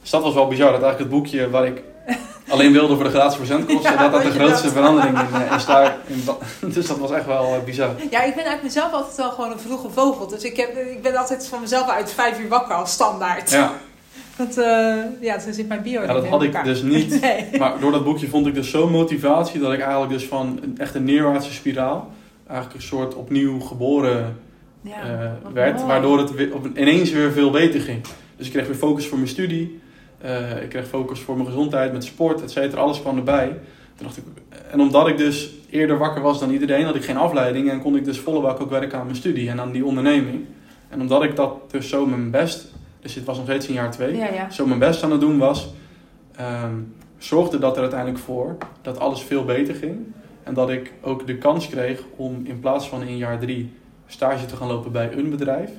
Dus dat was wel bizar. Dat eigenlijk het boekje waar ik <laughs> alleen wilde voor de gratis verzendkosten, Ja, dat dat de grootste dat? verandering in, eh, is daar. In, <laughs> dus dat was echt wel eh, bizar. Ja, ik ben uit mezelf altijd wel gewoon een vroege vogel. Dus ik, heb, ik ben altijd van mezelf uit vijf uur wakker als standaard. Ja, <laughs> Dat, eh, ja, zo zit mijn bio ja dat had ik dus niet. Nee. Maar door dat boekje vond ik dus zo'n motivatie dat ik eigenlijk dus van een echt een neerwaartse spiraal, eigenlijk een soort opnieuw geboren Ja, werd, mooi. waardoor het weer, op, ineens weer veel beter ging. Dus ik kreeg weer focus voor mijn studie, eh, ik kreeg focus voor mijn gezondheid, met sport, et cetera, alles kwam erbij. Toen dacht ik, en omdat ik dus eerder wakker was dan iedereen, had ik geen afleiding en kon ik dus volle bak ook werken aan mijn studie en aan die onderneming. En omdat ik dat dus zo mijn best, dus dit was nog steeds in jaar twee, Ja, ja. zo mijn best aan het doen was, ehm, zorgde dat er uiteindelijk voor dat alles veel beter ging. En dat ik ook de kans kreeg om in plaats van in jaar drie stage te gaan lopen bij een bedrijf,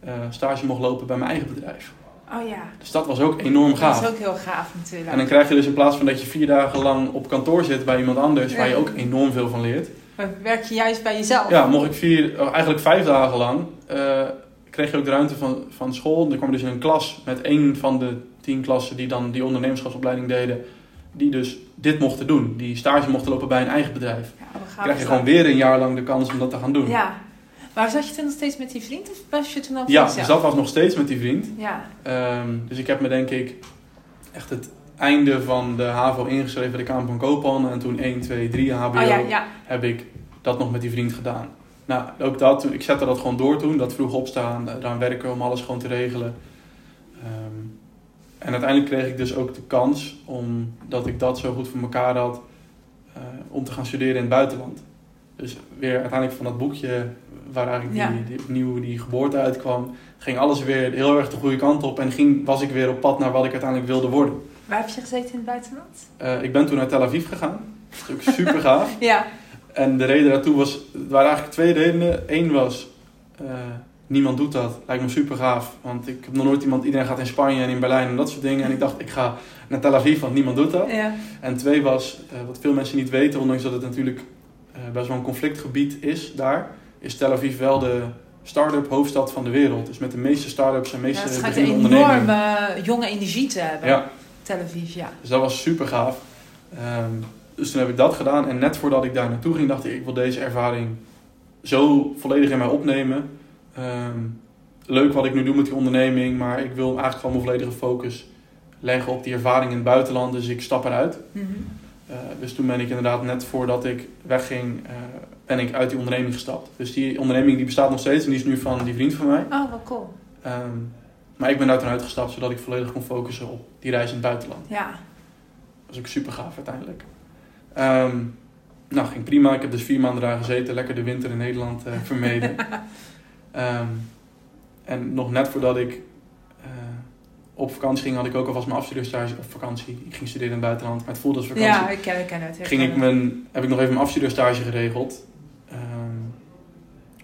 eh, stage mocht lopen bij mijn eigen bedrijf. Oh ja, Dus dat was ook enorm gaaf. dat is ook heel gaaf natuurlijk. En dan krijg je dus in plaats van dat je vier dagen lang op kantoor zit bij iemand anders, waar je ook enorm veel van leert. Maar werk je juist bij jezelf? Ja, mocht ik vier, oh, eigenlijk vijf dagen lang, eh, kreeg je ook de ruimte van, van school. Dan kwam je dus in een klas met één van de tien klassen die dan die ondernemerschapsopleiding deden. Die dus dit mochten doen. Die stage mochten lopen bij een eigen bedrijf. Ja, krijg je gewoon weer een jaar lang de kans om dat te gaan doen. Ja. Maar zat je toen nog steeds met die vriend of was je toen al Ja, dus dat was nog steeds met die vriend. Ja, Ehm, dus ik heb me denk ik echt het einde van de HAVO ingeschreven bij de Kamer van Koophandel. En toen 1, 2, 3 HBO oh ja, ja. heb ik dat nog met die vriend gedaan. Nou, ook dat, ik zette dat gewoon door toen. Dat vroeg opstaan, eh, eraan werken om alles gewoon te regelen. Ehm, en uiteindelijk kreeg ik dus ook de kans, omdat ik dat zo goed voor elkaar had, eh, om te gaan studeren in het buitenland. Dus weer uiteindelijk van dat boekje waar eigenlijk Ja. die, die, opnieuw die geboorte uitkwam, ging alles weer heel erg de goede kant op. En ging, was ik weer op pad naar wat ik uiteindelijk wilde worden. Waar heb je gezeten in het buitenland? Eh, ik ben toen naar Tel Aviv gegaan. Dat is super gaaf. <laughs> Ja, En de reden daartoe was, er waren eigenlijk twee redenen. Eén was, eh, niemand doet dat. Lijkt me super gaaf. Want ik heb nog nooit iemand, iedereen gaat in Spanje en in Berlijn en dat soort dingen. En ik dacht, ik ga naar Tel Aviv, want niemand doet dat. ja. En twee was, eh, wat veel mensen niet weten, ondanks dat het natuurlijk eh, best wel een conflictgebied is daar, is Tel Aviv wel de start-up hoofdstad van de wereld. Dus met de meeste start-ups en ja meeste het schijnt een enorme jonge energie te hebben. Ja, Tel Aviv, ja. dus dat was super gaaf. Ehm, dus toen heb ik dat gedaan. En net voordat ik daar naartoe ging, dacht ik, ik wil deze ervaring zo volledig in mij opnemen. Ehm, leuk wat ik nu doe met die onderneming, maar ik wil eigenlijk gewoon mijn volledige focus leggen op die ervaring in het buitenland. Dus ik stap eruit. Mhm. Eh, dus toen ben ik inderdaad net voordat ik wegging, eh, ben ik uit die onderneming gestapt. Dus die onderneming die bestaat nog steeds en die is nu van die vriend van mij. Oh, wat cool. Ehm, maar ik ben daar toen uitgestapt zodat ik volledig kon focussen op die reis in het buitenland. Ja. Dat was ook super gaaf uiteindelijk. Ehm, nou, ging prima. Ik heb dus vier maanden daar gezeten. Lekker de winter in Nederland eh, <laughs> vermeden. Ehm, en nog net voordat ik eh, op vakantie ging, had ik ook alvast mijn afstudeerstage op vakantie. Ik ging studeren in het buitenland, maar het voelde als vakantie. Ja, ik ken, ik ken het. ging ik mijn, heb ik nog even mijn afstudeerstage geregeld.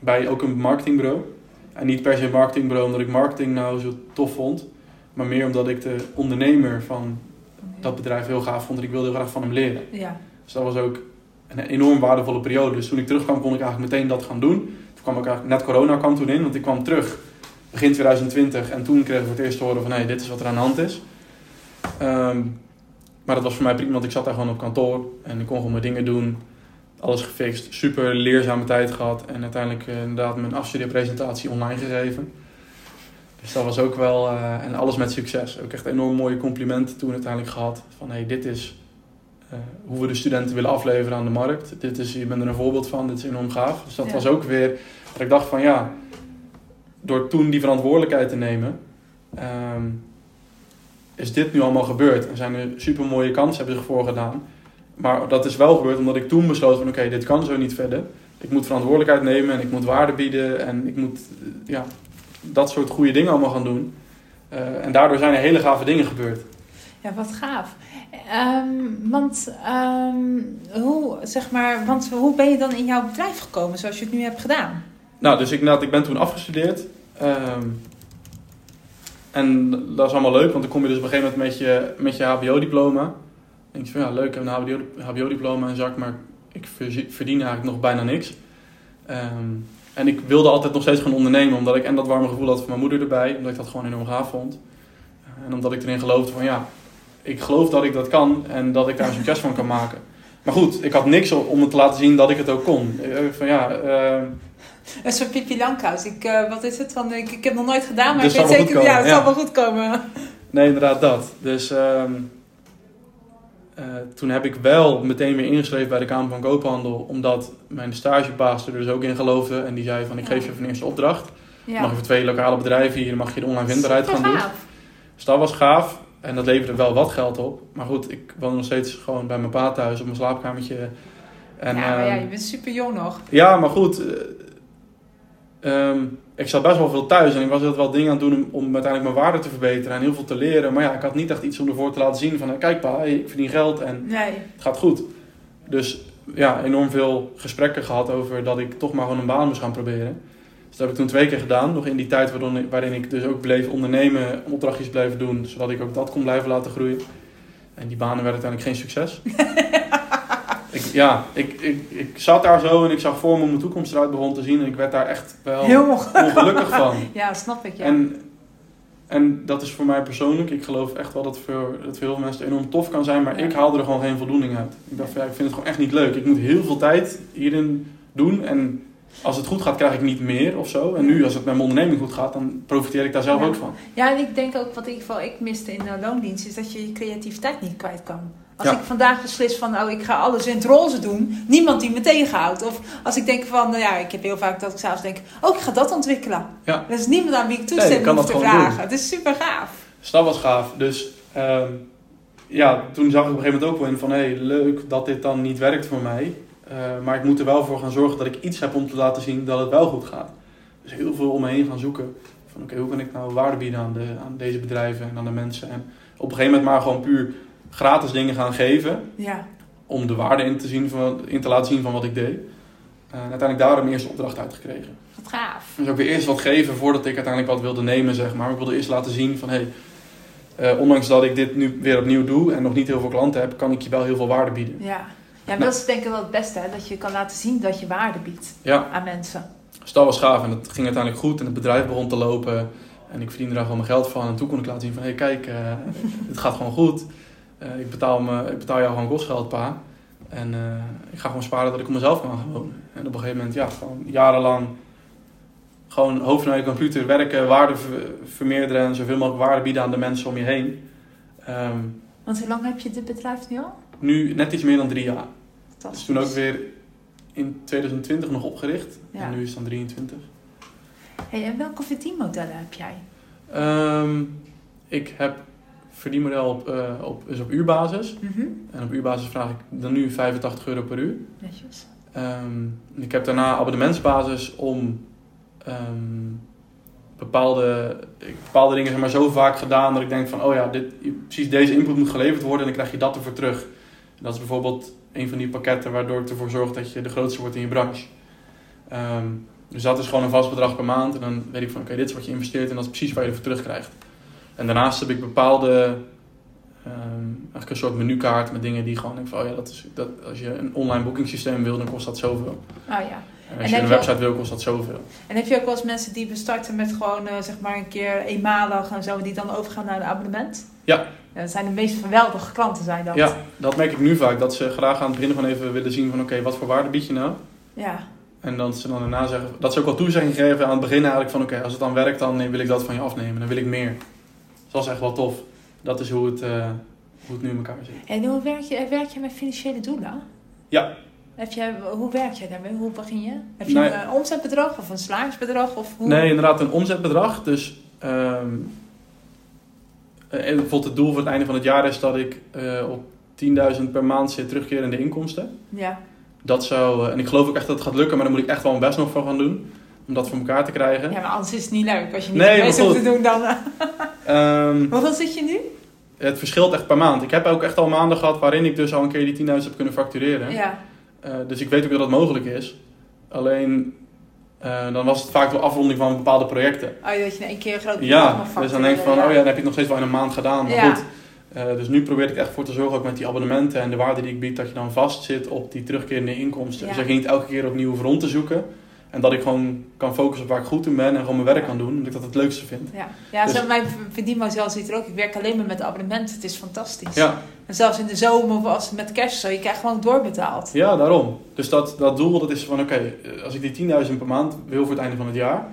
Bij ook een marketingbureau. En niet per se een marketingbureau omdat ik marketing nou zo tof vond. Maar meer omdat ik de ondernemer van dat bedrijf heel gaaf vond. En ik wilde heel graag van hem leren. Ja. Dus dat was ook een enorm waardevolle periode. Dus toen ik terugkwam kon ik eigenlijk meteen dat gaan doen. Toen kwam ook eigenlijk, net corona kwam toen in. Want ik kwam terug begin 2020. En toen kregen we voor het eerst te horen van, hé, dit is wat er aan de hand is. Ehm, maar dat was voor mij prima, want ik zat daar gewoon op kantoor. En ik kon gewoon mijn dingen doen. Alles gefixt. Super leerzame tijd gehad. En uiteindelijk uh, inderdaad mijn afstudeerpresentatie online gegeven. Dus dat was ook wel... Uh, en alles met succes. Ook echt enorm mooie complimenten toen uiteindelijk gehad. Van, hé, hey, dit is uh, hoe we de studenten willen afleveren aan de markt. Dit is, je bent er een voorbeeld van, dit is enorm gaaf. Dus dat ja. was ook weer dat ik dacht van ja, door toen die verantwoordelijkheid te nemen, um, is dit nu allemaal gebeurd. En zijn er super mooie kansen hebben zich voorgedaan. Maar dat is wel gebeurd omdat ik toen besloot van oké, okay, dit kan zo niet verder. Ik moet verantwoordelijkheid nemen en ik moet waarde bieden en ik moet ja, dat soort goede dingen allemaal gaan doen. Uh, en daardoor zijn er hele gave dingen gebeurd. Ja, wat gaaf. Um, want, um, hoe, zeg maar, want hoe ben je dan in jouw bedrijf gekomen zoals je het nu hebt gedaan? Nou, dus ik, nou, ik ben toen afgestudeerd. Um, en dat is allemaal leuk, want dan kom je dus op een gegeven moment met je, met je HBO-diploma. Denk je van ja, leuk, ik heb een HBO-diploma in zak, maar ik verdien eigenlijk nog bijna niks. en ik wilde altijd nog steeds gaan ondernemen, omdat ik en dat warme gevoel had van mijn moeder erbij, omdat ik dat gewoon enorm gaaf vond. En omdat ik erin geloofde van ja, ik geloof dat ik dat kan en dat ik daar een succes van kan maken. Maar goed, ik had niks om het te laten zien dat ik het ook kon. Van ja... Uh, een soort Pipi Langkous. Ik, uh, wat is het? Van, ik, ik heb nog nooit gedaan, maar dus ik weet zeker, ja, het ja. zal wel goed komen. Nee, inderdaad dat. Dus uh, uh, toen heb ik wel meteen weer ingeschreven bij de Kamer van Koophandel. Omdat mijn stagebaas er dus ook in geloofde. En die zei van, ik geef je van eerste opdracht. Ja. Mag je voor twee lokale bedrijven hier, mag je de online vindbaarheid gaan doen. Dus dat was gaaf. En dat leverde wel wat geld op. Maar goed, ik woon nog steeds gewoon bij mijn pa thuis op mijn slaapkamertje. En, ja, maar ja, je bent super jong nog. Ja, maar goed. Um, ik zat best wel veel thuis en ik was wel dingen aan het doen om, om, uiteindelijk mijn waarde te verbeteren en heel veel te leren. Maar ja, ik had niet echt iets om ervoor te laten zien van, kijk pa, ik verdien geld en nee. het gaat goed. Dus ja, enorm veel gesprekken gehad over dat ik toch maar gewoon een baan moest gaan proberen. Dus dat heb ik toen twee keer gedaan. Nog in die tijd waarin, waarin ik dus ook bleef ondernemen, opdrachtjes bleef doen, zodat ik ook dat kon blijven laten groeien. En die banen werden uiteindelijk geen succes. <laughs> ja, ik, ik, ik zat daar zo en ik zag voor me mijn toekomst eruit begon te zien. En ik werd daar echt wel Heel <laughs> ongelukkig van. ja, snap ik. Ja. En, en dat is voor mij persoonlijk. Ik geloof echt wel dat voor, dat voor heel veel mensen enorm tof kan zijn. Maar ik haalde er gewoon geen voldoening uit. Ik dacht, ja, ik vind het gewoon echt niet leuk. Ik moet heel veel tijd hierin doen. En als het goed gaat, krijg ik niet meer of zo. En nu, als het met mijn onderneming goed gaat, dan profiteer ik daar zelf ook van. Ja, en ik denk ook, wat in ieder geval ik miste in de loondienst, is dat je je creativiteit niet kwijt kan. Als ik vandaag beslis van, oh, ik ga alles in het roze doen, niemand die me tegenhoudt. Of als ik denk van, nou ja, ik heb heel vaak dat ik zelfs denk, oh, ik ga dat ontwikkelen. Ja. Er is niemand aan wie ik toestemming nee, hoef te vragen. Doen. Het is super gaaf. Dus dat was gaaf. Dus um, ja, toen zag ik op een gegeven moment ook wel in van, hé, hey, leuk dat dit dan niet werkt voor mij. Uh, maar ik moet er wel voor gaan zorgen dat ik iets heb om te laten zien dat het wel goed gaat. Dus heel veel om me heen gaan zoeken. Van oké, hoe kan ik nou waarde bieden aan, de, aan deze bedrijven en aan de mensen. En op een gegeven moment maar gewoon puur gratis dingen gaan geven. Ja. Om de waarde in te, zien van, in te laten zien van wat ik deed. Uh, en uiteindelijk daar een eerste opdracht uitgekregen. Wat gaaf. Dus ook weer eerst wat geven voordat ik uiteindelijk wat wilde nemen, zeg maar. Ik wilde eerst laten zien van, hey, uh, ondanks dat ik dit nu weer opnieuw doe en nog niet heel veel klanten heb, kan ik je wel heel veel waarde bieden. Ja. Ja, nou. dat is denk ik wel het beste, hè? dat je kan laten zien dat je waarde biedt aan mensen. Dus dat was gaaf en dat ging uiteindelijk goed en het bedrijf begon te lopen en ik verdiende daar gewoon mijn geld van. En toen kon ik laten zien van, hé hey, kijk, uh, <laughs> het gaat gewoon goed. Uh, ik, betaal me, ik betaal jou gewoon kostgeld, pa. En uh, ik ga gewoon sparen dat ik op mezelf kan gaan wonen. En op een gegeven moment, ja, gewoon jarenlang gewoon hoofd naar je computer werken, waarde vermeerderen en zoveel mogelijk waarde bieden aan de mensen om je heen. Um, Want hoe lang heb je dit bedrijf nu al? Nu net iets meer dan drie jaar. Dus toen ook weer in 2020 nog opgericht. En nu is het dan 23. Hey, en welke verdienmodellen heb jij? Um, ik heb verdienmodel op, uh, op, is op uurbasis. Mm -hmm. En op uurbasis vraag ik dan nu 85 euro per uur. Netjes. Um, ik heb daarna abonnementsbasis om um, bepaalde, bepaalde dingen zeg maar, zo vaak gedaan dat ik denk van, oh ja, dit, precies deze input moet geleverd worden en dan krijg je dat ervoor terug. En dat is bijvoorbeeld een van die pakketten waardoor het ervoor zorgt dat je de grootste wordt in je branche. Um, dus dat is gewoon een vast bedrag per maand en dan weet ik van, oké, dit is wat je investeert en dat is precies waar je ervoor terugkrijgt. En daarnaast heb ik bepaalde, um, eigenlijk een soort menukaart met dingen die gewoon denk van, oh ja, dat is, dat, als je een online boekingssysteem wil, dan kost dat zoveel. Oh ja. En als En je een website wil, kost dat zoveel. En heb je ook wel eens mensen die bestarten met gewoon eh, zeg maar een keer eenmalig en zo, die dan overgaan naar een abonnement? Ja. dat zijn de meest geweldige klanten, zijn dat. Ja, dat merk ik nu vaak. Dat ze graag aan het begin gewoon even willen zien van oké, wat voor waarde bied je nou? Ja. En dan ze dan daarna zeggen, dat ze ook wel toezegging geven aan het begin eigenlijk van oké, als het dan werkt, dan wil ik dat van je afnemen. Dan wil ik meer. Dus dat is echt wel tof. Dat is hoe het, eh, hoe het nu in elkaar zit. En hoe werk je, werk je met financiële doelen? Ja. Heb je, hoe werk je daarmee? Hoe begin je? Heb je Nee. een eh, omzetbedrag of een salarisbedrag? Of hoe? Nee, inderdaad een omzetbedrag. Dus en bijvoorbeeld het doel voor het einde van het jaar is dat ik op 10.000 per maand zit terugkerende inkomsten. Ja. Dat zou, en ik geloof ook echt dat het gaat lukken, maar daar moet ik echt wel mijn best nog voor gaan doen. Om dat voor elkaar te krijgen. ja, maar anders is het niet leuk. Als je niet Nee, bezig te doen dan... eh. Ehm, <laughs> Hoeveel zit je nu? het verschilt echt per maand. Ik heb ook echt al maanden gehad waarin ik dus al een keer die 10.000 heb kunnen factureren. Ja. Eh, dus ik weet ook dat dat mogelijk is. Alleen, eh, dan was het vaak wel afronding van bepaalde projecten. Oh, dat je in één keer een groot Ja, dus dan denk ik van, oh ja, dan heb je het nog steeds wel in een maand gedaan. Maar Ja. goed, dus nu probeer ik echt voor te zorgen, ook met die abonnementen en de waarde die ik bied, dat je dan vast zit op die terugkerende inkomsten. Ja. Dus dat je niet elke keer opnieuw rond te zoeken. En dat ik gewoon kan focussen op waar ik goed in ben en gewoon mijn werk kan doen, omdat ik dat het leukste vind. Ja, ja Dus- zo, mijn verdienmodel ziet er ook. Ik werk alleen maar met abonnementen. Het is fantastisch. Ja, En zelfs in de zomer of als het met kerst zo, je krijgt gewoon doorbetaald. ja daarom. Dus dat, dat doel, dat is van, oké, eh, als ik die 10.000 per maand wil voor het einde van het jaar,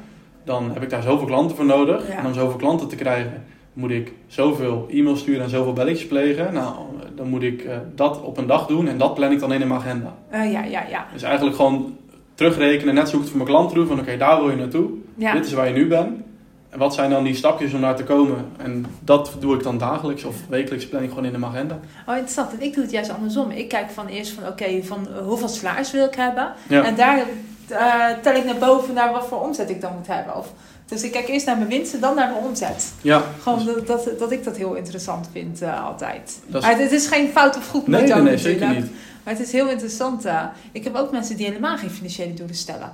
dan heb ik daar zoveel klanten voor nodig. Ja. En om zoveel klanten te krijgen, moet ik zoveel e-mails sturen en zoveel belletjes plegen. Nou, dan moet ik eh, dat op een dag doen en dat plan ik dan in mijn agenda. Eh, ja, ja, ja. Dus eigenlijk gewoon terugrekenen, net zoek het voor mijn klant. Van oké, daar wil je naartoe. ja. Dit is waar je nu bent. En wat zijn dan die stapjes om daar te komen? En dat doe ik dan dagelijks of wekelijks plan ik gewoon in de agenda. Oh, interessant. En ik doe het juist andersom. Ik kijk van eerst van, oké, van eh, hoeveel salaris wil ik hebben? Ja, En daar eh, tel ik naar boven naar wat voor omzet ik dan moet hebben. Of, dus ik kijk eerst naar mijn winsten, dan naar mijn omzet. ja. Gewoon dat, dat, dat ik dat heel interessant vind eh, altijd. Is- Maar het is geen fout of goed Nee, methode nee, nee, zeker natuurlijk. niet. Maar het is heel interessant. eh. ik heb ook mensen die helemaal geen financiële doelen stellen.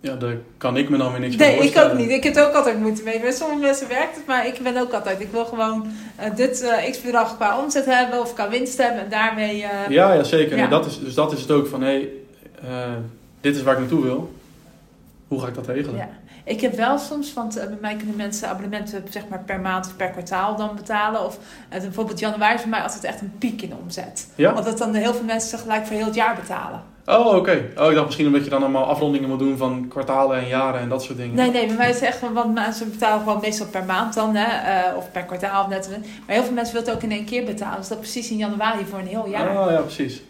Ja, daar kan ik me dan weer niks bij Nee, ik ook niet. Ik heb er ook altijd moeite mee. Bij sommige mensen werkt het, maar ik ben ook altijd. Ik wil gewoon eh, dit eh, x bedrag qua omzet hebben of qua winst hebben en daarmee. eh, Ja, ja zeker. Ja. Nee, dat is, dus dat is het ook van, hé, hey, eh, dit is waar ik naartoe wil. Hoe ga ik dat regelen? Ja. Ik heb wel soms, want eh, bij mij kunnen mensen abonnementen zeg maar, per maand of per kwartaal dan betalen. Of eh, bijvoorbeeld januari is voor mij altijd echt een piek in de omzet. Ja? Want dat dan heel veel mensen tegelijk voor heel het jaar betalen. Oh, oké. Oh, ik dacht misschien omdat je dan allemaal afrondingen moet doen van kwartalen en jaren en dat soort dingen. Nee, nee, bij mij is het echt van, want mensen betalen gewoon meestal per maand dan, hè, eh, of per kwartaal net. Maar heel veel mensen willen het ook in één keer betalen. Dus dat precies in januari voor een heel jaar. Oh, ja, precies.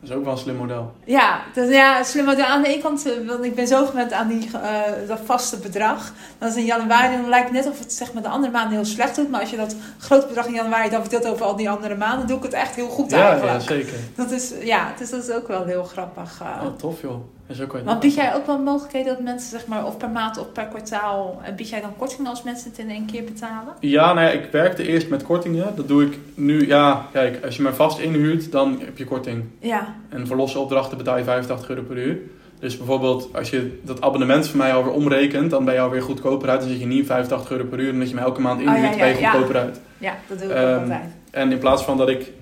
Dat is ook wel een slim model. Ja, dus ja, slim model. Aan de ene kant, eh, want ik ben zo gewend aan die, eh, dat vaste bedrag. Dan is in januari, dan lijkt het net of het zeg maar, de andere maanden heel slecht doet. Maar als je dat grote bedrag in januari dan verdeelt over al die andere maanden, doe ik het echt heel goed Ja, eigenlijk. ja, zeker. Dat is, ja, dus dat is ook wel heel grappig. eh. Oh, tof joh. Je Want dat bied jij ook wel mogelijkheden dat mensen, zeg maar, of per maand of per kwartaal, en bied jij dan kortingen als mensen het in één keer betalen? Ja, nou ja, ik werkte eerst met kortingen. Dat doe ik nu. Ja, kijk, als je mij vast inhuurt, dan heb je korting. Ja, En voor losse opdrachten betaal je 85 euro per uur. Dus bijvoorbeeld, als je dat abonnement van mij alweer omrekent, dan ben je alweer goedkoper uit. Dan zit je niet 85 euro per uur. En dat je me elke maand Oh, ja, inhuurt, ja, ben je ja. goedkoper uit. ja, dat doe ik Ehm, ook altijd. En in plaats van dat ik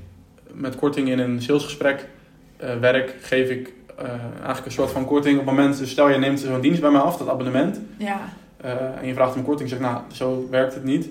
met korting in een salesgesprek eh, werk, geef ik eh, eigenlijk een soort van korting op het moment. Dus stel je neemt zo'n dienst bij mij af, dat abonnement. Ja, eh, en je vraagt om korting, zeg nou, zo werkt het niet.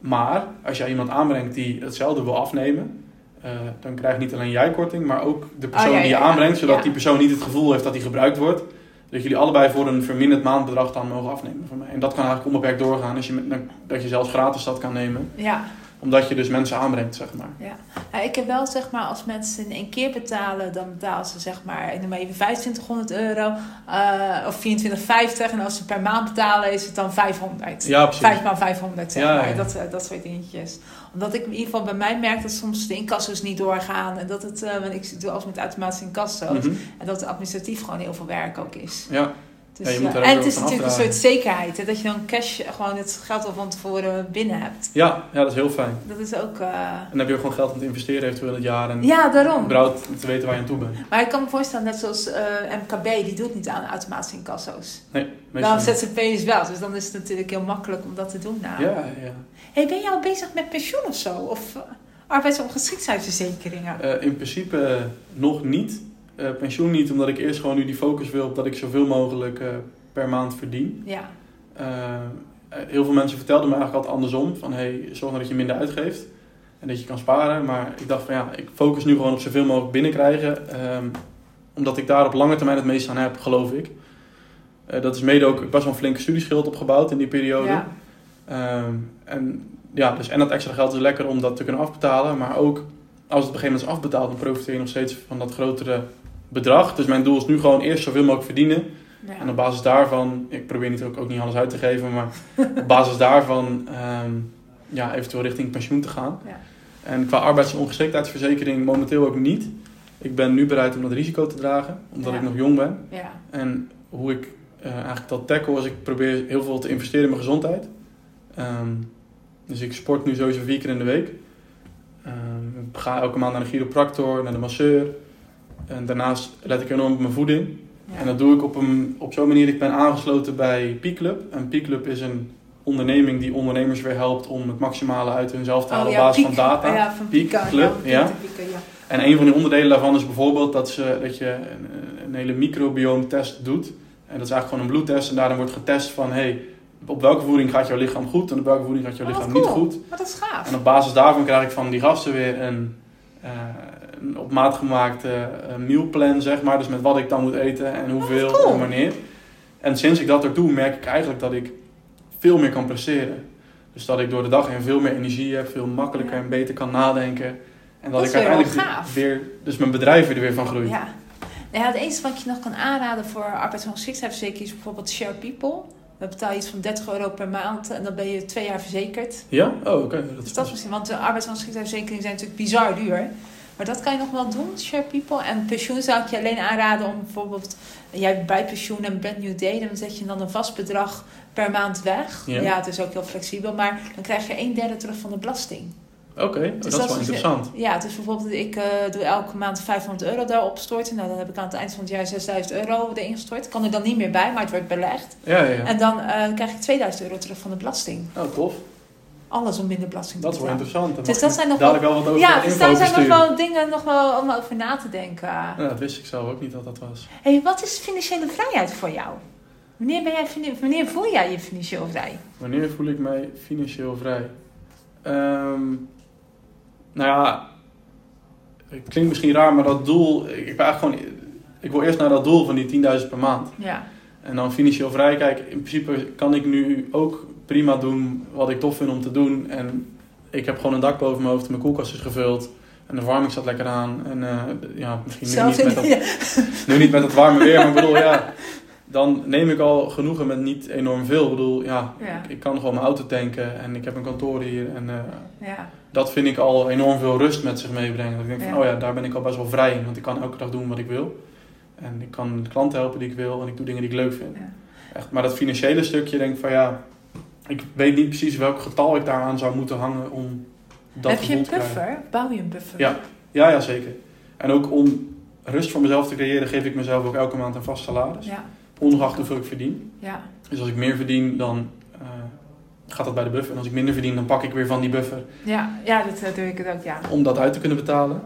Maar als jij iemand aanbrengt die hetzelfde wil afnemen, eh, dan krijg je niet alleen jij korting, maar ook de persoon Oh, ja, die je ja. aanbrengt, zodat Ja. die persoon niet het gevoel heeft dat die gebruikt wordt. Dat jullie allebei voor een verminderd maandbedrag dan mogen afnemen van mij. En dat kan eigenlijk onbeperkt doorgaan, als je met, dat je zelfs gratis dat kan nemen. ja. Omdat je dus mensen aanbrengt, zeg maar. Ja, ik heb wel zeg maar, als mensen in één keer betalen, dan betalen ze zeg maar, ik noem maar even 2500 euro eh, of 24,50. En als ze per maand betalen, is het dan 500. Ja, precies. 5 maal 500 zeg Ja, maar, ja. Dat, eh, dat soort dingetjes. Omdat ik in ieder geval bij mij merk dat soms de incasso's niet doorgaan. En dat het, eh, want ik doe alles met automatische incasso's. Mhm. En dat het administratief gewoon heel veel werk ook is. Ja, Dus, Ja, moet eh, en het is natuurlijk een soort zekerheid. Hè, dat je dan cash gewoon het geld al van tevoren binnen hebt. ja, ja, dat is heel fijn. Dat is ook... eh, En dan heb je ook gewoon geld om te investeren eventueel in het jaar. En ja, daarom. überhaupt te weten waar je aan toe bent. Maar ik kan me voorstellen, net zoals eh, MKB, die doet niet aan automatische incasso's. Nee, meestal Wel niet. ZZP'ers wel, dus dan is het natuurlijk heel makkelijk om dat te doen. Nou. Ja, ja. Hey, ben jij al bezig met pensioen of zo? Of uh, arbeids- of geschiktheidsverzekeringen? Eh, in principe nog niet. Eh, pensioen niet, omdat ik eerst gewoon nu die focus wil op dat ik zoveel mogelijk eh, per maand verdien. Ja. Eh, heel veel mensen vertelden me eigenlijk altijd andersom. Van hey, zorg nou dat je minder uitgeeft. En dat je kan sparen. Maar ik dacht van ja, ik focus nu gewoon op zoveel mogelijk binnenkrijgen. ehm, omdat ik daar op lange termijn het meest aan heb, geloof ik. Dat is mede ook best wel een flinke studieschuld opgebouwd in die periode. Ja. Ehm, en, ja, dus, en dat extra geld is lekker om dat te kunnen afbetalen. Maar ook als het op een gegeven moment is afbetaald, dan profiteer je nog steeds van dat grotere bedrag. Dus mijn doel is nu gewoon eerst zoveel mogelijk verdienen. Ja. En op basis daarvan, ik probeer niet, ook, ook niet alles uit te geven, maar op basis daarvan ehm, ja, eventueel richting pensioen te gaan. Ja. En qua arbeidsongeschiktheidsverzekering momenteel ook niet. Ik ben nu bereid om dat risico te dragen, omdat Ja. ik nog jong ben. Ja. En hoe ik eh, eigenlijk dat tackle is, ik probeer heel veel te investeren in mijn gezondheid. Ehm, dus ik sport nu sowieso vier keer in de week. Ehm, ik ga elke maand naar de chiropractor, naar de masseur. En daarnaast let ik enorm op mijn voeding. Ja. En dat doe ik op, een, op zo'n manier. Ik ben aangesloten bij P-Club. En P-Club is een onderneming die ondernemers weer helpt om het maximale uit hunzelf te halen Oh, op ja, basis van data. Ja, van Pika. Club, ja. En een van die onderdelen daarvan is bijvoorbeeld dat, ze, dat je een, een hele microbioomtest doet. En dat is eigenlijk gewoon een bloedtest. En daarin wordt getest van, hey, op welke voeding gaat jouw lichaam goed en op welke voeding gaat jouw Oh, lichaam niet goed. Maar dat is gaaf. En op basis daarvan krijg ik van die gasten weer een, eh, een op maat gemaakte eh, mealplan, zeg maar. Dus met wat ik dan moet eten en hoeveel Oh, cool. en wanneer. En sinds ik dat er doe, merk ik eigenlijk dat ik veel meer kan presteren. Dus dat ik door de dag heen veel meer energie heb, veel makkelijker Ja. en beter kan nadenken. En dat, Dat ik weer uiteindelijk weer, dus mijn bedrijf er weer van groeit. Ja. Nou ja, het enige wat je nog kan aanraden voor arbeidsongeschiktheidsverzekering is bijvoorbeeld Share People. Betaal je iets van 30 euro per maand en dan ben je twee jaar verzekerd. Ja? Oh, oké. Dat Dus is dat is misschien, want de arbeidsongeschiktheidsverzekeringen zijn natuurlijk bizar duur. Maar dat kan je nog wel doen, Share People. En pensioen zou ik je alleen aanraden om bijvoorbeeld... Jij bij pensioen en Brand New Day, dan zet je dan een vast bedrag per maand weg. Ja. Ja, het is ook heel flexibel, maar dan krijg je een derde terug van de belasting. Oké, oh, Dus dat is wel interessant. Ja, dus bijvoorbeeld ik eh, doe elke maand 500 euro daarop storten. Nou, dan heb ik aan het eind van het jaar 6000 euro erin gestort. Kan er dan niet meer bij, maar het wordt belegd. Ja, ja, ja. En dan eh, krijg ik 2000 euro terug van de belasting. Oh, tof. Alles om minder belasting Dat te is wel betalen. interessant. Dus dat zijn nog dadelijk wel wat over Ja, dus daar zijn nog wel dingen nog wel om over na te denken. Ja, dat wist ik zelf ook niet dat dat was. hey, wat is financiële vrijheid voor jou? Wanneer, ben jij, wanneer voel jij je financieel vrij? Wanneer voel ik mij financieel vrij? Ehm, nou ja, het klinkt misschien raar, maar dat doel... Ik, ik ben eigenlijk gewoon... Ik wil eerst naar dat doel van die 10.000 per maand. Ja, En dan financieel vrij. Kijk, in principe kan ik nu ook prima doen wat ik tof vind om te doen. En ik heb gewoon een dak boven mijn hoofd. Mijn koelkast is gevuld. En de verwarming staat lekker aan. En eh, ja, misschien nu niet, met dat, <laughs> ja. nu niet met het warme weer. Maar ik bedoel, ja... Dan neem ik al genoegen met niet enorm veel. Ik bedoel, ja, Ja. ik, ik kan gewoon mijn auto tanken. En ik heb een kantoor hier. En eh, ja, dat vind ik al enorm veel rust met zich meebrengen. Dat ik denk van, oh ja, daar ben ik al best wel vrij in. Want ik kan elke dag doen wat ik wil. En ik kan klanten helpen die ik wil. En ik doe dingen die ik leuk vind. Echt, maar dat financiële stukje, denk ik van ja... Ik weet niet precies welk getal ik daaraan zou moeten hangen om dat Heb je een buffer? Bouw je een buffer? Ja. Ja, ja, zeker. En ook om rust voor mezelf te creëren, geef ik mezelf ook elke maand een vast salaris. Ja, Ongeacht hoeveel ik verdien. ja, Dus als ik meer verdien, dan eh, gaat dat bij de buffer. En als ik minder verdien, dan pak ik weer van die buffer ja, ja dat eh, doe ik het ook, ja. om dat uit te kunnen betalen.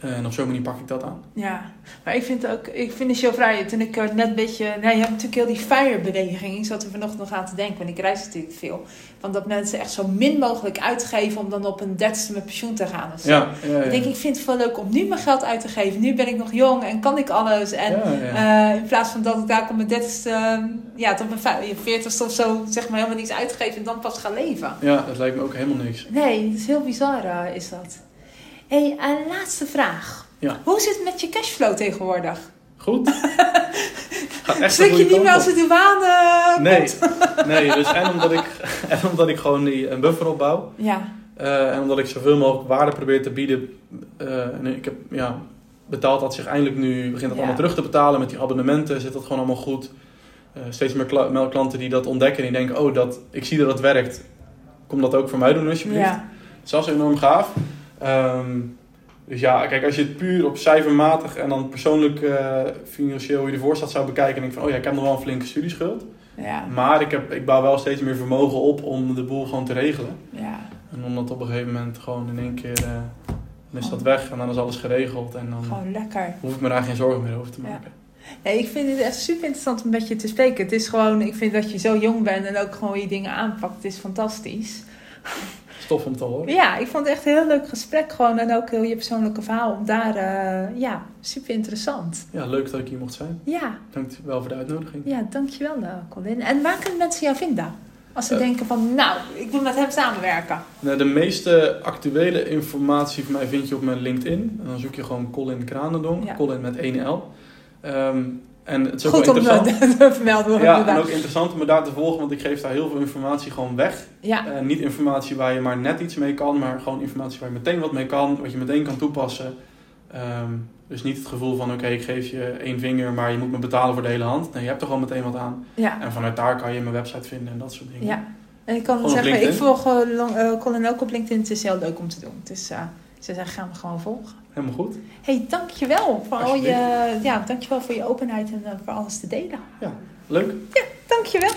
Eh, en op zo'n manier pak ik dat aan. Ja, maar ik vind ook, ik vind het zo vrij. Toen ik er net een beetje, nou je hebt natuurlijk heel die FIRE-beweging. Ik zat er vanochtend nog aan te denken, want ik reis natuurlijk veel. Van dat mensen echt zo min mogelijk uitgeven om dan op een dertigste met pensioen te gaan. zo. Ja, ja, ja. Ik denk, ik vind het veel leuk om nu mijn geld uit te geven. Nu ben ik nog jong en kan ik alles. En ja, eh, in plaats van dat ik daar op mijn dertigste, ja, tot mijn veertigste of zo, zeg maar helemaal niets uitgeven en dan pas ga leven. ja, dat lijkt me ook helemaal niks. Nee, het is heel bizar, eh, is dat. Hey, en laatste vraag. Ja. Hoe zit het met je cashflow tegenwoordig? Goed. <laughs> Gaat echt de Schrik je niet meer als de douane eh, Nee, komt? nee dus en omdat ik, <laughs> en omdat ik gewoon die, een buffer opbouw. Ja, eh, en omdat ik zoveel mogelijk waarde probeer te bieden. eh, en ik heb, ja, betaalt dat zich eindelijk nu, begint dat Ja. allemaal terug te betalen. Met die abonnementen zit dat gewoon allemaal goed. Eh, steeds meer kla- meer klanten die dat ontdekken en die denken, oh, dat, ik zie dat het werkt. Kom dat ook voor mij doen alsjeblieft. ja, Dat is enorm gaaf. Ehm, dus ja, kijk, als je het puur op cijfermatig en dan persoonlijk eh, financieel hoe je ervoor staat zou bekijken, denk ik van, oh ja, ik heb nog wel een flinke studieschuld. ja, Maar ik, heb, ik bouw wel steeds meer vermogen op om de boel gewoon te regelen. ja. En om dat op een gegeven moment gewoon in één keer eh, Dan is dat weg en dan is alles geregeld. En dan Gewoon lekker. hoef ik me daar geen zorgen meer over te Ja. maken. Nee, ik vind het echt super interessant om met je te spreken. Het is gewoon, ik vind dat je zo jong bent en ook gewoon je dingen aanpakt. Het is fantastisch. Stof om te horen. Ja, ik vond het echt een heel leuk gesprek gewoon. En ook heel je persoonlijke verhaal om daar, eh, ja, super interessant. Ja, leuk dat ik hier mocht zijn. Ja, Dank wel voor de uitnodiging. ja dankjewel uh, Colin. En waar kunnen mensen jou vinden? Als ze Eh. denken van, nou, ik wil met hem samenwerken. Nou, de meeste actuele informatie van mij vind je op mijn LinkedIn. En dan zoek je gewoon Colin Kranendonk. Ja. Colin met 1 L. En het is ook Goed wel om interessant. te, <laughs> te vermelden. Ja, en ook interessant om me daar te volgen, want ik geef daar heel veel informatie gewoon weg. ja, Eh, niet informatie waar je maar net iets mee kan, maar gewoon informatie waar je meteen wat mee kan, wat je meteen kan toepassen. Ehm, dus niet het gevoel van, oké, ik geef je één vinger, maar je moet me betalen voor de hele hand. Nee, je hebt er gewoon meteen wat aan. ja, En vanuit daar kan je mijn website vinden en dat soort dingen. ja. En ik kan Gewoon zeggen, ik volg eh, Colin ook op LinkedIn. Het is heel leuk om te doen. Dus eh, ze zeggen, gaan we gewoon volgen. Helemaal goed. hey, dankjewel voor al je, ja, dankjewel voor je openheid en eh, voor alles te delen. Leuk. Dankjewel.